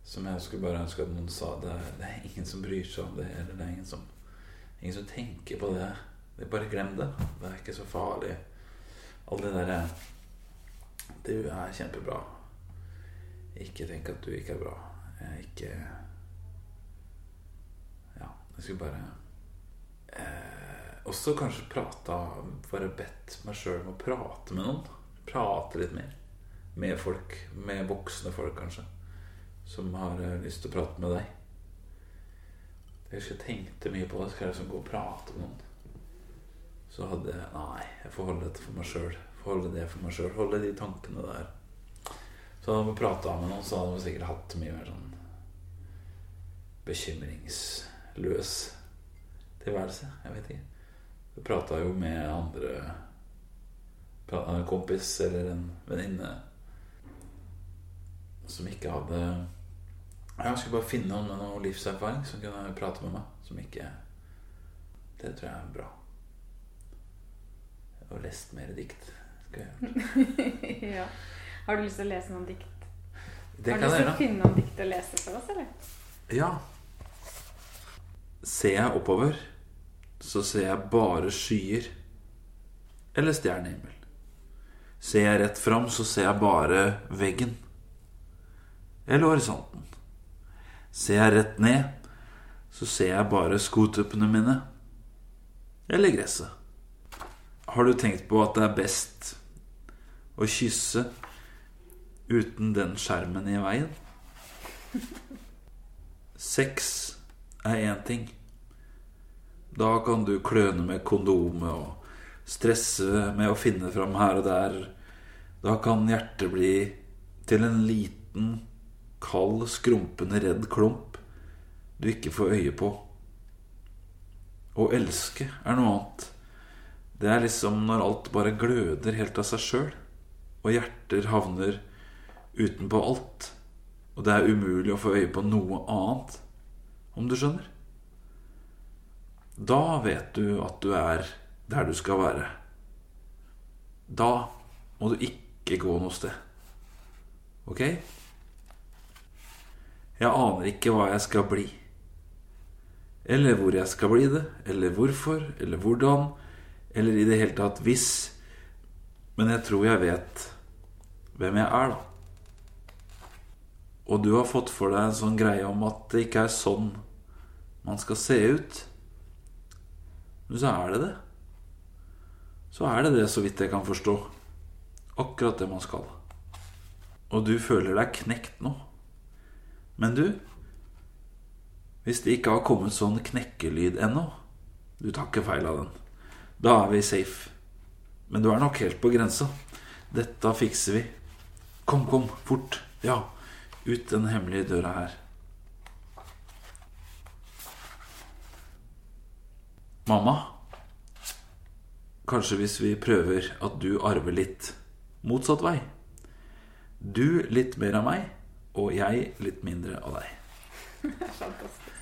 S1: Som jeg skulle bare ønske at noen sa. Det er, det er ingen som bryr seg om det. Eller det er ingen som, ingen som tenker på det. det bare glem det. Det er ikke så farlig. Alle de derre Du er kjempebra. Ikke tenk at du ikke er bra. Jeg er ikke Ja, jeg skulle bare eh, Også kanskje prata Bare bedt meg sjøl om å prate med noen. Prate litt mer. Med folk. Med voksne folk, kanskje. Som har eh, lyst til å prate med deg. Jeg husker jeg tenkte mye på det. Skal jeg liksom gå og prate med noen? Så hadde jeg Nei, jeg får holde dette for meg sjøl. Holde det for meg sjøl. Holde de tankene der. Så hadde vi prata med noen, så hadde vi sikkert hatt mye mer sånn bekymringsløs tilværelse. Jeg vet ikke. Vi prata jo med andre en kompis eller en venninne som ikke hadde Jeg skulle bare finne noen med noe livserfaring som kunne prate med meg. Som ikke Det tror jeg er bra. Og lest mer dikt. *laughs*
S3: Ja. Har du lyst til å lese noen dikt?
S1: Det
S3: har du lyst til å finne noen dikt å lese for oss, eller?
S1: Ja. Ser jeg oppover, så ser jeg bare skyer eller stjernehimmel. Ser jeg rett fram, så ser jeg bare veggen eller horisonten. Ser jeg rett ned, så ser jeg bare skotuppene mine eller gresset. Har du tenkt på at det er best å kysse uten den skjermen i veien? Sex er én ting. Da kan du kløne med kondomet og stresse med å finne fram her og der. Da kan hjertet bli til en liten, kald, skrumpende, redd klump du ikke får øye på. Å elske er noe annet. Det er liksom når alt bare gløder helt av seg sjøl, og hjerter havner utenpå alt. Og det er umulig å få øye på noe annet, om du skjønner. Da vet du at du er der du skal være. da må du ikke gå noe sted. Ok? Jeg aner ikke hva jeg skal bli. Eller hvor jeg skal bli det, eller hvorfor, eller hvordan, eller i det hele tatt hvis. Men jeg tror jeg vet hvem jeg er, da. Og du har fått for deg en sånn greie om at det ikke er sånn man skal se ut. Men så er det det. Så er det det, så vidt jeg kan forstå. Akkurat det man skal. Og du føler deg knekt nå. Men du, hvis det ikke har kommet sånn knekkelyd ennå Du tar ikke feil av den. Da er vi safe. Men du er nok helt på grensa. Dette fikser vi. Kom, kom, fort. Ja, ut den hemmelige døra her. Mamma, kanskje hvis vi prøver at du arver litt motsatt vei. Du litt mer av meg, og jeg litt mindre av deg. *laughs*
S3: Fantastisk.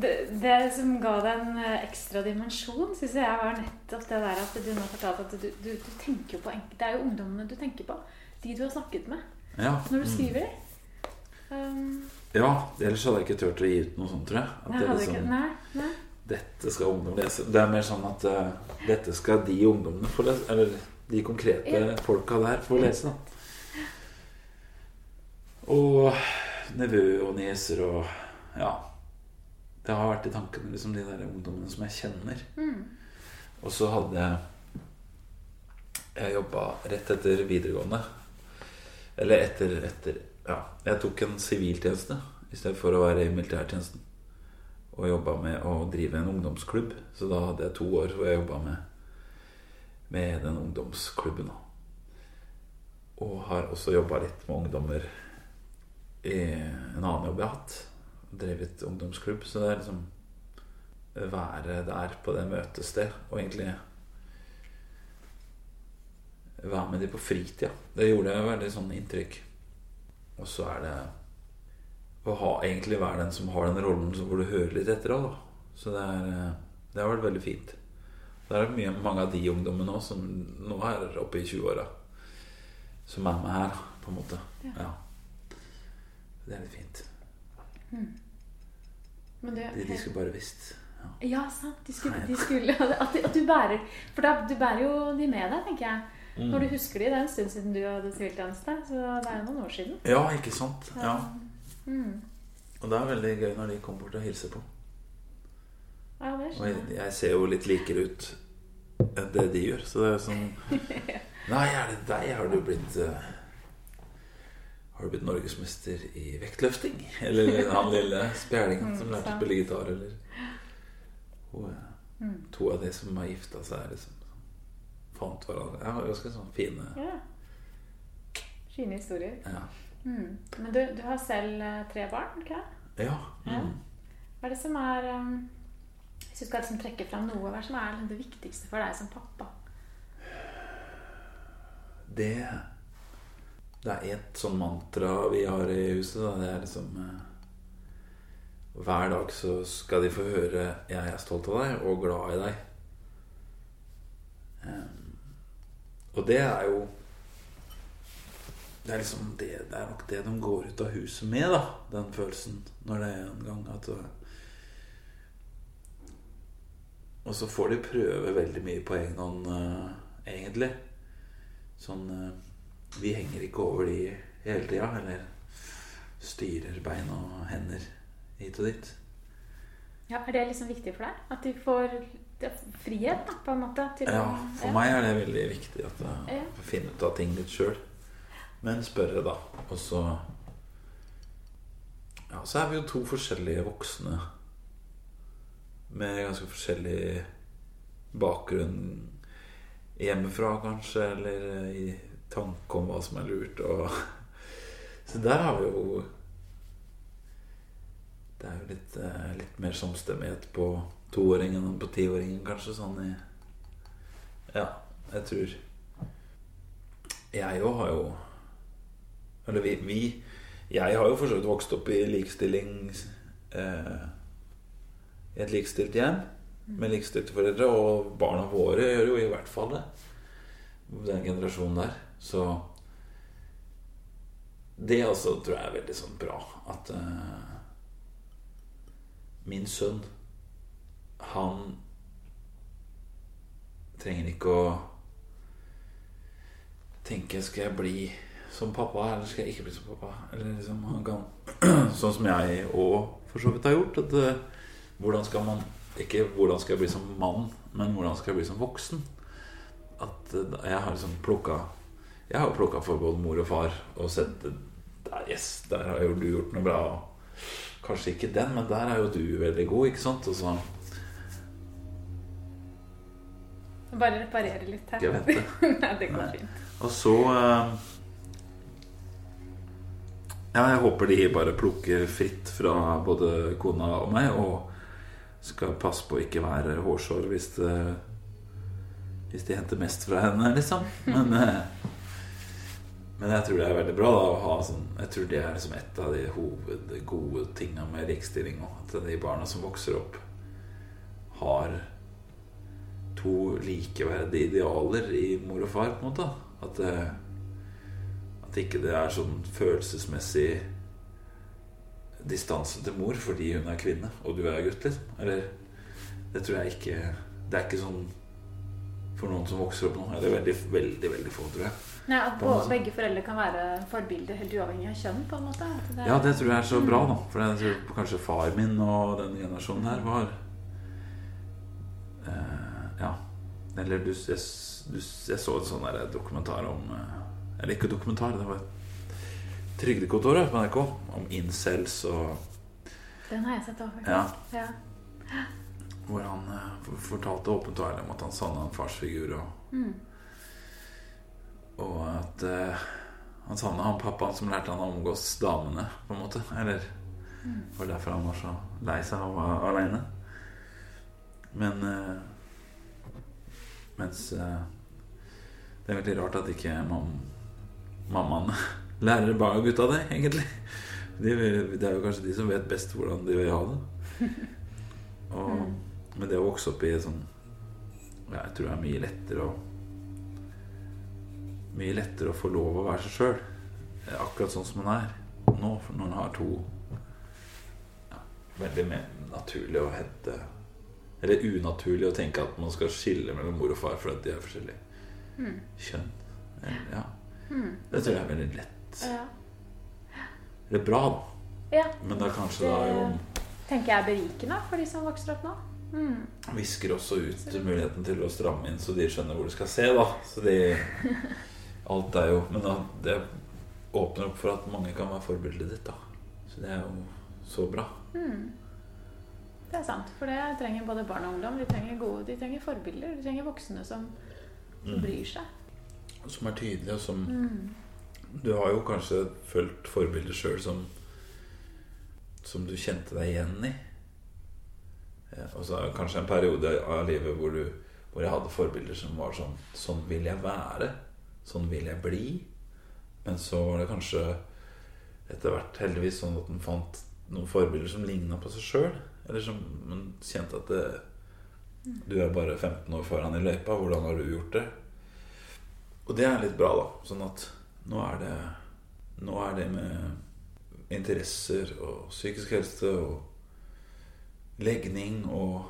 S3: Det, det som ga deg en eh, ekstra dimensjon, syns jeg var nettopp det der at du nå fortalte at du, du, du tenker på Det er jo ungdommene du tenker på. De du har snakket med
S1: Ja,
S3: når du
S1: mm.
S3: skriver. Um,
S1: ja ellers hadde jeg ikke turt å gi ut noe sånt, tror jeg. At
S3: nei,
S1: det liksom,
S3: nei, nei.
S1: Dette skal ungdom lese. Det er mer sånn at uh, dette skal de ungdommene få lese. Eller de konkrete
S3: Ja.
S1: folka der få lese, da. Og nevø og nieser og Ja. Det har vært i tankene, liksom, de der ungdommene som jeg kjenner.
S3: Mm.
S1: Og så hadde jeg Jeg jobba rett etter videregående. Eller etter, etter Ja, jeg tok en siviltjeneste i stedet for å være i militærtjenesten. Og jobba med å drive en ungdomsklubb. Så da hadde jeg to år hvor jeg jobba med, med den ungdomsklubben. Og har også jobba litt med ungdommer i en annen jobb jeg har hatt. Drevet ungdomsklubb. Så det er liksom være der på det møtested og egentlig være med de på fritida. Det gjorde jeg veldig sånn inntrykk. Og så er det å ha, egentlig være den som har den rollen hvor du hører litt etter òg, da. Så det, er, det har vært veldig fint. Det er mye, mange av de ungdommene òg som nå er oppe i 20-åra, som er med her, på en måte. Ja. Det er litt fint.
S3: Men du,
S1: De, de skulle bare visst. Ja.
S3: Ja, sant. De skulle, de skulle *laughs* at, at du bærer For da, du bærer jo de med deg, tenker jeg. Når du husker de, Det er en stund siden du hadde siviltjeneste, så det er jo noen år siden.
S1: ja, ikke sant? Ja.
S3: Mm.
S1: Og det er veldig gøy når de kommer bort og hilser på.
S3: Ja, det
S1: Og jeg,
S3: jeg.
S1: jeg ser jo litt likere ut enn det de gjør. Så det er jo sånn *laughs* Nei, er det deg? Har du blitt eh, Har du blitt norgesmester i vektløfting? Eller han lille spjælingen som lærte å spille gitar, eller og, eh, To av de som har gifta seg, liksom fant hverandre. Jeg har ganske sånn fine
S3: Ja. Fine historier.
S1: Ja.
S3: Mm. Men du, du har selv eh, tre barn, ikke
S1: ja.
S3: Ja.
S1: Mm.
S3: Hva er det som er um, Hvis du skal liksom trekke fram noe, hva er det som er liksom det viktigste for deg som pappa?
S1: Det Det er et sånn mantra vi har i huset. Da. Det er liksom eh, Hver dag så skal de få høre 'Jeg er stolt av deg og glad i deg'. Em, og det er jo Det er liksom det, det er nok det de går ut av huset med, da. Den følelsen. Når det er en gang at eh, Og så får de prøve veldig mye på egen hånd, eh, egentlig. Sånn eh, Vi henger ikke over de hele tida, eller styrer bein og hender hit og dit.
S3: Ja, Er det liksom viktig for deg? At du får frihet, da, på en måte?
S1: Ja, for meg er det veldig viktig at jeg
S3: Ja.
S1: får finne ut av ting litt sjøl. Men spørre, da. Og så Ja, så er vi jo to forskjellige voksne med ganske forskjellig bakgrunn hjemmefra, kanskje, eller i tanke om hva som er lurt. Og *laughs* så der har vi jo Det er jo litt, eh, litt mer samstemmighet på toåringen enn på tiåringen, kanskje. Sånn i Ja, jeg tror Jeg òg har jo Eller vi, vi Jeg har jo for så vidt vokst opp i likestilling eh, I et likestilt hjem. med likestilte foreldre. Og barna våre gjør jo i hvert fall det. Den generasjonen der. Så det også tror jeg er veldig sånn bra. At uh, min sønn, han trenger ikke å tenke Skal jeg bli som pappa, eller skal jeg ikke bli som pappa? Eller liksom han kan *clears throat* Sånn som jeg òg for så vidt har gjort. At uh, hvordan skal man Ikke hvordan skal jeg bli som mann, men hvordan skal jeg bli som voksen? At eh, jeg har liksom plukka Jeg har plukka for både mor og far og sett der, yes, der har jo du gjort noe bra. Kanskje ikke den, men der er jo du veldig god, ikke sant? Og så
S3: Bare reparere litt her.
S1: Jeg vet det. *laughs*
S3: Nei, det går
S1: Nei.
S3: fint.
S1: Og så eh, Ja, jeg håper de bare plukker fritt fra både kona og meg, og skal passe på å ikke være hårsår hvis, det, hvis de henter mest fra henne, liksom. Men, eh, men jeg tror det er veldig bra da, å ha sånn Jeg tror det er liksom et av de hovedgode tinga med likestilling. At de barna som vokser opp, har to likeverdige idealer i mor og far, på en måte. At, eh, at ikke det er sånn følelsesmessig distanse til mor fordi hun er kvinne og du er gutt, liksom. Eller Det tror jeg ikke Det er ikke sånn for noen som vokser opp nå. Eller er veldig, veldig, veldig få, tror jeg.
S3: Nei, at både- begge foreldre kan være forbilder helt uavhengig av kjønn, på en måte. Det er-
S1: Ja, det tror jeg er så bra, da. For jeg tror kanskje far min og den generasjonen her var eh, Ja. Eller du, jeg, du, jeg så en sånn dokumentar om eh, Eller ikke dokumentar, det var Trygdekontoret på NRK om incels og
S3: Den har jeg sett òg, faktisk.
S1: Ja.
S3: Ja.
S1: Hvor han eh, fortalte åpent og ærlig om at han savna en farsfigur. Og,
S3: Mm.
S1: Og at uh, han savna han pappaen som lærte han å omgås damene, på en måte. Eller det var derfor han var så lei seg og var aleine. Men uh, Mens uh, det er veldig rart at ikke mam mammaene *laughs* lærer barna og gutta det, egentlig. De, det er jo kanskje de som vet best hvordan de vil ha det. Og, Men det å vokse opp i sånn ja, Jeg tror det er mye lettere å Mye lettere å få lov å være seg sjøl. Akkurat sånn som man er nå. For når man har to ja, Veldig naturlig å hente Eller unaturlig å tenke at man skal skille mellom mor og far fordi de er forskjellige kjønn. Eller, ja. Det tror jeg er veldig lett.
S3: Ja.
S1: er bra, da.
S3: ja.
S1: Men det er kanskje da jo
S3: tenker jeg er berikende for de som vokser opp nå. Mm.
S1: visker også ut muligheten til å stramme inn, så de skjønner hvor de skal se. da Så de *laughs* Alt er jo Men det åpner opp for at mange kan være forbildet ditt. da Så det er jo så bra.
S3: Det er sant, for det trenger både barn og ungdom. De trenger gode, de trenger forbilder. De trenger voksne som, som bryr seg.
S1: Som er tydelige, og som Du har jo kanskje fulgt forbilder sjøl som Som du kjente deg igjen i. Og så kanskje en periode av livet hvor, du, hvor jeg hadde forbilder som var sånn Sånn vil jeg være. Sånn vil jeg bli. Men så var det kanskje etter hvert heldigvis sånn at en fant noen forbilder som ligna på seg sjøl. Eller som man kjente at det, du er bare 15 år foran i løypa. Hvordan har du gjort det? Og det er litt bra, da. Sånn at nå er det Nå er det med interesser og psykisk helse og legning og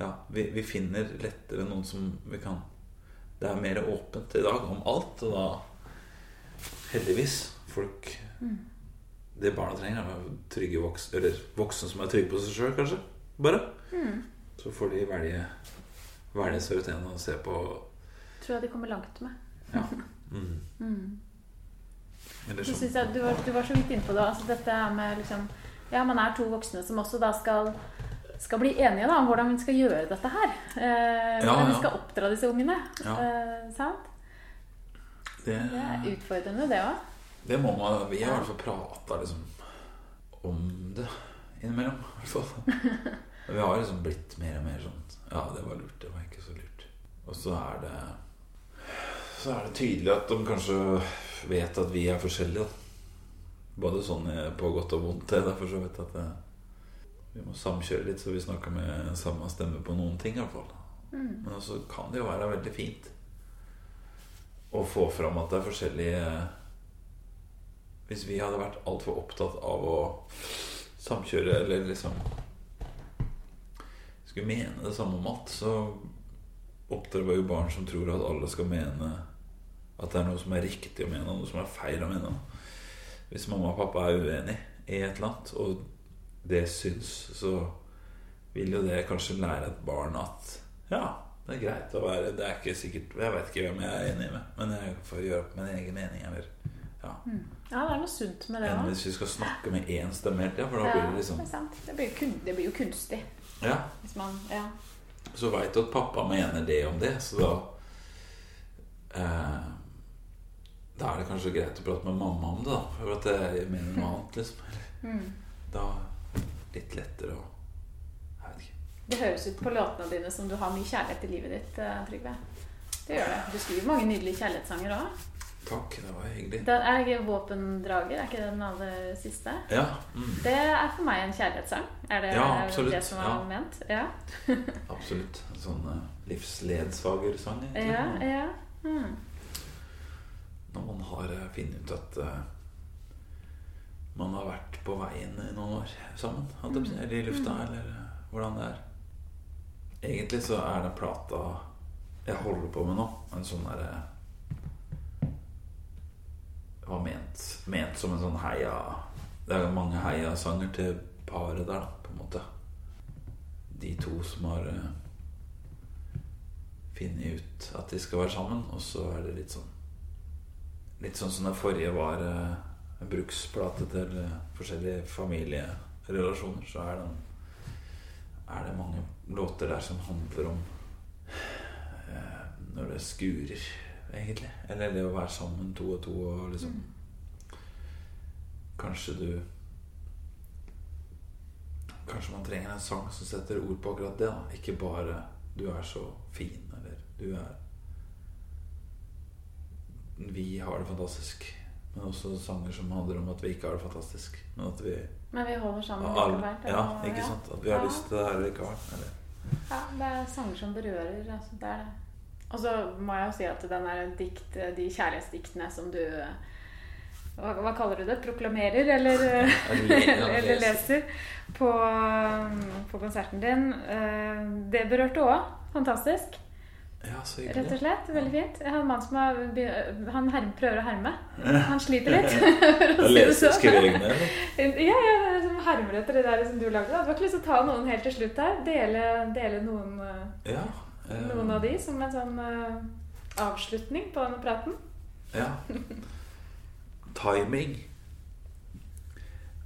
S1: Ja, vi, vi finner lettere noen som vi kan Det er mer åpent i dag om alt, og da Heldigvis. Folk Det barna trenger, er trygge voksne Eller voksne som er trygge på seg sjøl, kanskje. Bare. Så får de velge Velge seg og se på
S3: Tror jeg de kommer langt med.
S1: Ja. *laughs* Mm. mm.
S3: Så
S1: sånn
S3: synes jeg, du, var, du var så vidt inne på det. Altså dette med liksom Ja, man er to voksne som også da skal skal bli enige da, om hvordan vi skal gjøre dette her. Eh,
S1: Ja,
S3: hvordan vi skal oppdra disse ungene. Eh, sant?
S1: det,
S3: Det er utfordrende, det òg.
S1: det må man Vi har i hvert fall prata liksom om det innimellom. I hvert fall. *laughs* Vi har liksom blitt mer og mer sånn Ja, det var lurt. Det var ikke så lurt. Og så er det Så er det tydelig at de kanskje vet at vi er forskjellige. Da. Både sånn på godt og vondt. Det er for så vidt at det, Vi må samkjøre litt, så vi snakker med samme stemme på noen ting. i hvert fall
S3: Mm.
S1: Men også kan det jo være veldig fint å få fram at det er forskjellige Hvis vi hadde vært altfor opptatt av å samkjøre eller liksom skulle mene det samme om alt, så oppdrar vi jo barn som tror at alle skal mene at det er noe som er riktig å mene, og noe som er feil å mene. Hvis mamma og pappa er uenig i et eller annet, og det syns, så vil jo det kanskje lære et barn at ja, det er greit å være Det er ikke sikkert Jeg vet ikke hvem jeg er enig med, men jeg får gjøre opp min egen mening. Eller ja.
S3: Ja, det er noe sunt med det
S1: Enn
S3: òg.
S1: hvis vi skal snakke med én stemme hele tida, for da blir det liksom
S3: det, det, blir kun, det blir jo kunstig.
S1: Ja,
S3: Hvis man, ja.
S1: så veit du at pappa mener det om det, så da eh, Da er det kanskje greit å prate med mamma om det, da. For at jeg mener noe annet, liksom. Eller,
S3: Mm.
S1: da litt lettere å Jeg vet ikke.
S3: Det høres ut på låtene dine som du har mye kjærlighet i livet ditt, eh, Trygve. Det gjør det. Du skriver mange nydelige kjærlighetssanger òg.
S1: Takk, det var hyggelig.
S3: Den er ikke 'Våpendrager', er ikke det den aller siste?
S1: Ja. Mm,
S3: Det er for meg en kjærlighetssang. Er det
S1: Ja, absolutt.
S3: det som er
S1: Ja.
S3: ment? Ja. *laughs*
S1: absolutt. En sånn uh, livsledsagersang. egentlig.
S3: Ja, ja. Mm.
S1: Når man har uh, funnet ut at eh, man har vært på veien i noen år sammen. si, Eller i lufta, eller eh, hvordan det er. Egentlig så er den plata jeg holder på med nå, en sånn derre Var ment, ment som en sånn heia Det er mange heiasanger til paret der, da, på en måte. De to som har uh, funnet ut at de skal være sammen, og så er det litt sånn Litt sånn som den forrige var eh, bruksplate til eh, forskjellige familierelasjoner, så er, det, er det mange låter der som handler om eh, når det skurer, egentlig. Eller det å være sammen to og to og liksom Kanskje du Kanskje man trenger en sang som setter ord på akkurat det. da Ikke bare 'du er så fin' eller 'du er vi har det fantastisk. Men også sanger som handler om at vi ikke har det fantastisk. Men at vi
S3: Men vi holder sammen likevel.
S1: Ja, ikke sant? At vi har
S3: Ja.
S1: lyst til det her likevel. Eller,
S3: Ja, det er sanger som berører. Altså, det er det. Og så må jeg jo si at den er dikt, de kjærlighetsdiktene som du hva, hva kaller du det? Proklamerer eller, *laughs* eller,
S1: leser.
S3: på, på konserten din. eh, Det berørte òg. Fantastisk.
S1: Ja, så
S3: Rett og slett. Veldig fint. Jeg har en mann som har, han herm, prøver å herme. Han sliter litt. *laughs* For å si det sånn. *laughs* Ja, ja, som hermer etter det der som du lagde. Du har ikke lyst til å ta noen helt til slutt her? Dele, dele noen, eh,
S1: Ja. eh,
S3: noen av de som en sånn uh, avslutning på denne praten?
S1: Ja. Timing.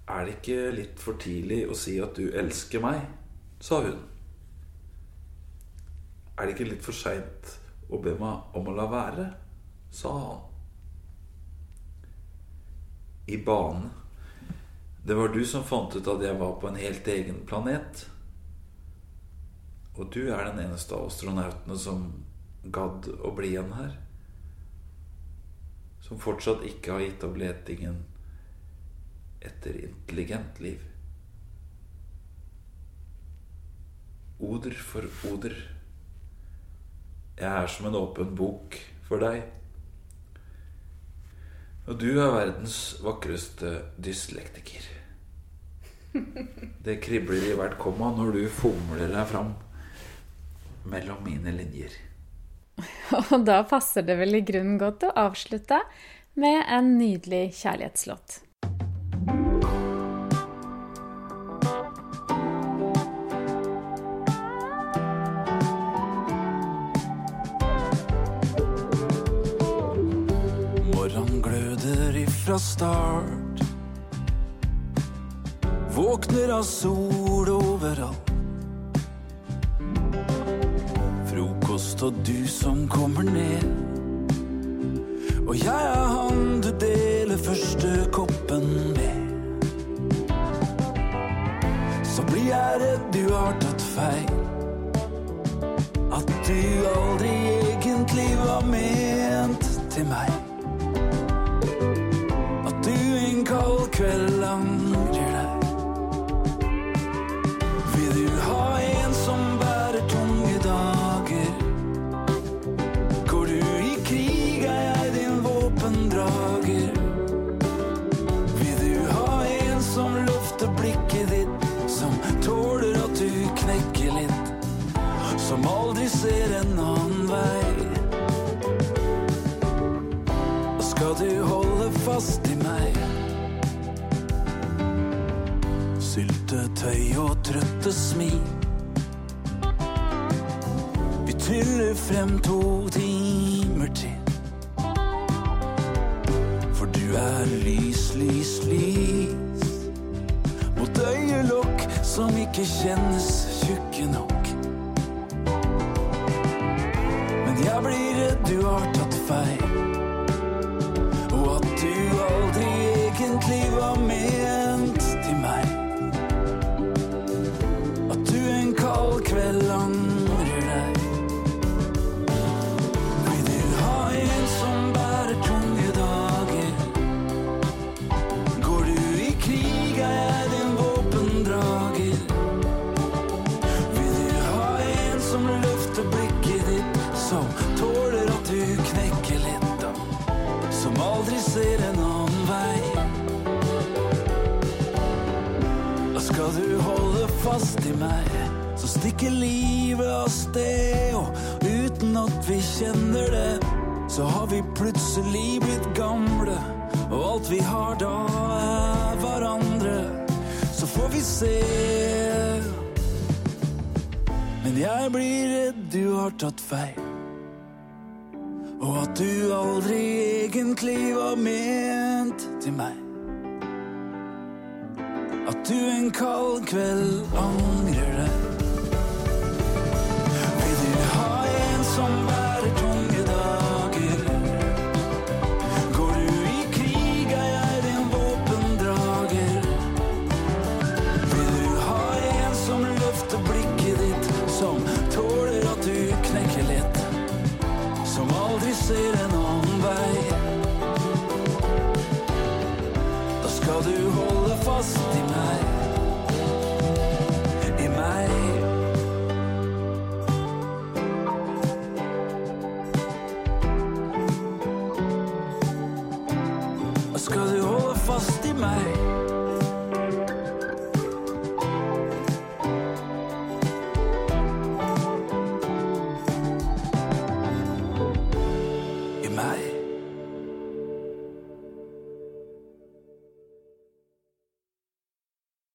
S1: Er det ikke litt for tidlig å si at du elsker meg? sa hun. Er det ikke litt for seint å be meg om å la være? sa han. I banen. Det var du som fant ut at jeg var på en helt egen planet. Og du er den eneste av astronautene som gadd å bli igjen her som fortsatt ikke har gitt opp letingen etter intelligent liv. Oder for oder. Jeg er som en åpen bok for deg. Og du er verdens vakreste dyslektiker. Det kribler i hvert komma når du fomler deg fram mellom mine linjer. *laughs*
S3: Og da passer det vel i grunnen godt å avslutte med en nydelig kjærlighetslåt.
S2: Ifra start. Våkner av sol overalt. Frokost og du som kommer ned. Og jeg er han du deler første koppen med. Så blir jeg redd du har tatt feil. At du aldri At Syltetøy og trøtte smil. Vi tryller frem to timer til. For du er lys, lys, lys. Mot øyelokk som ikke kjennes fast i meg, så stikker livet av sted, og uten at vi kjenner det, så har vi plutselig blitt gamle, og alt vi har da er hverandre. Så får vi se. Men jeg blir redd du har tatt feil. Og at du aldri egentlig var ment til meg. Du en kald kveld angrer deg. Vil du ha en som bærer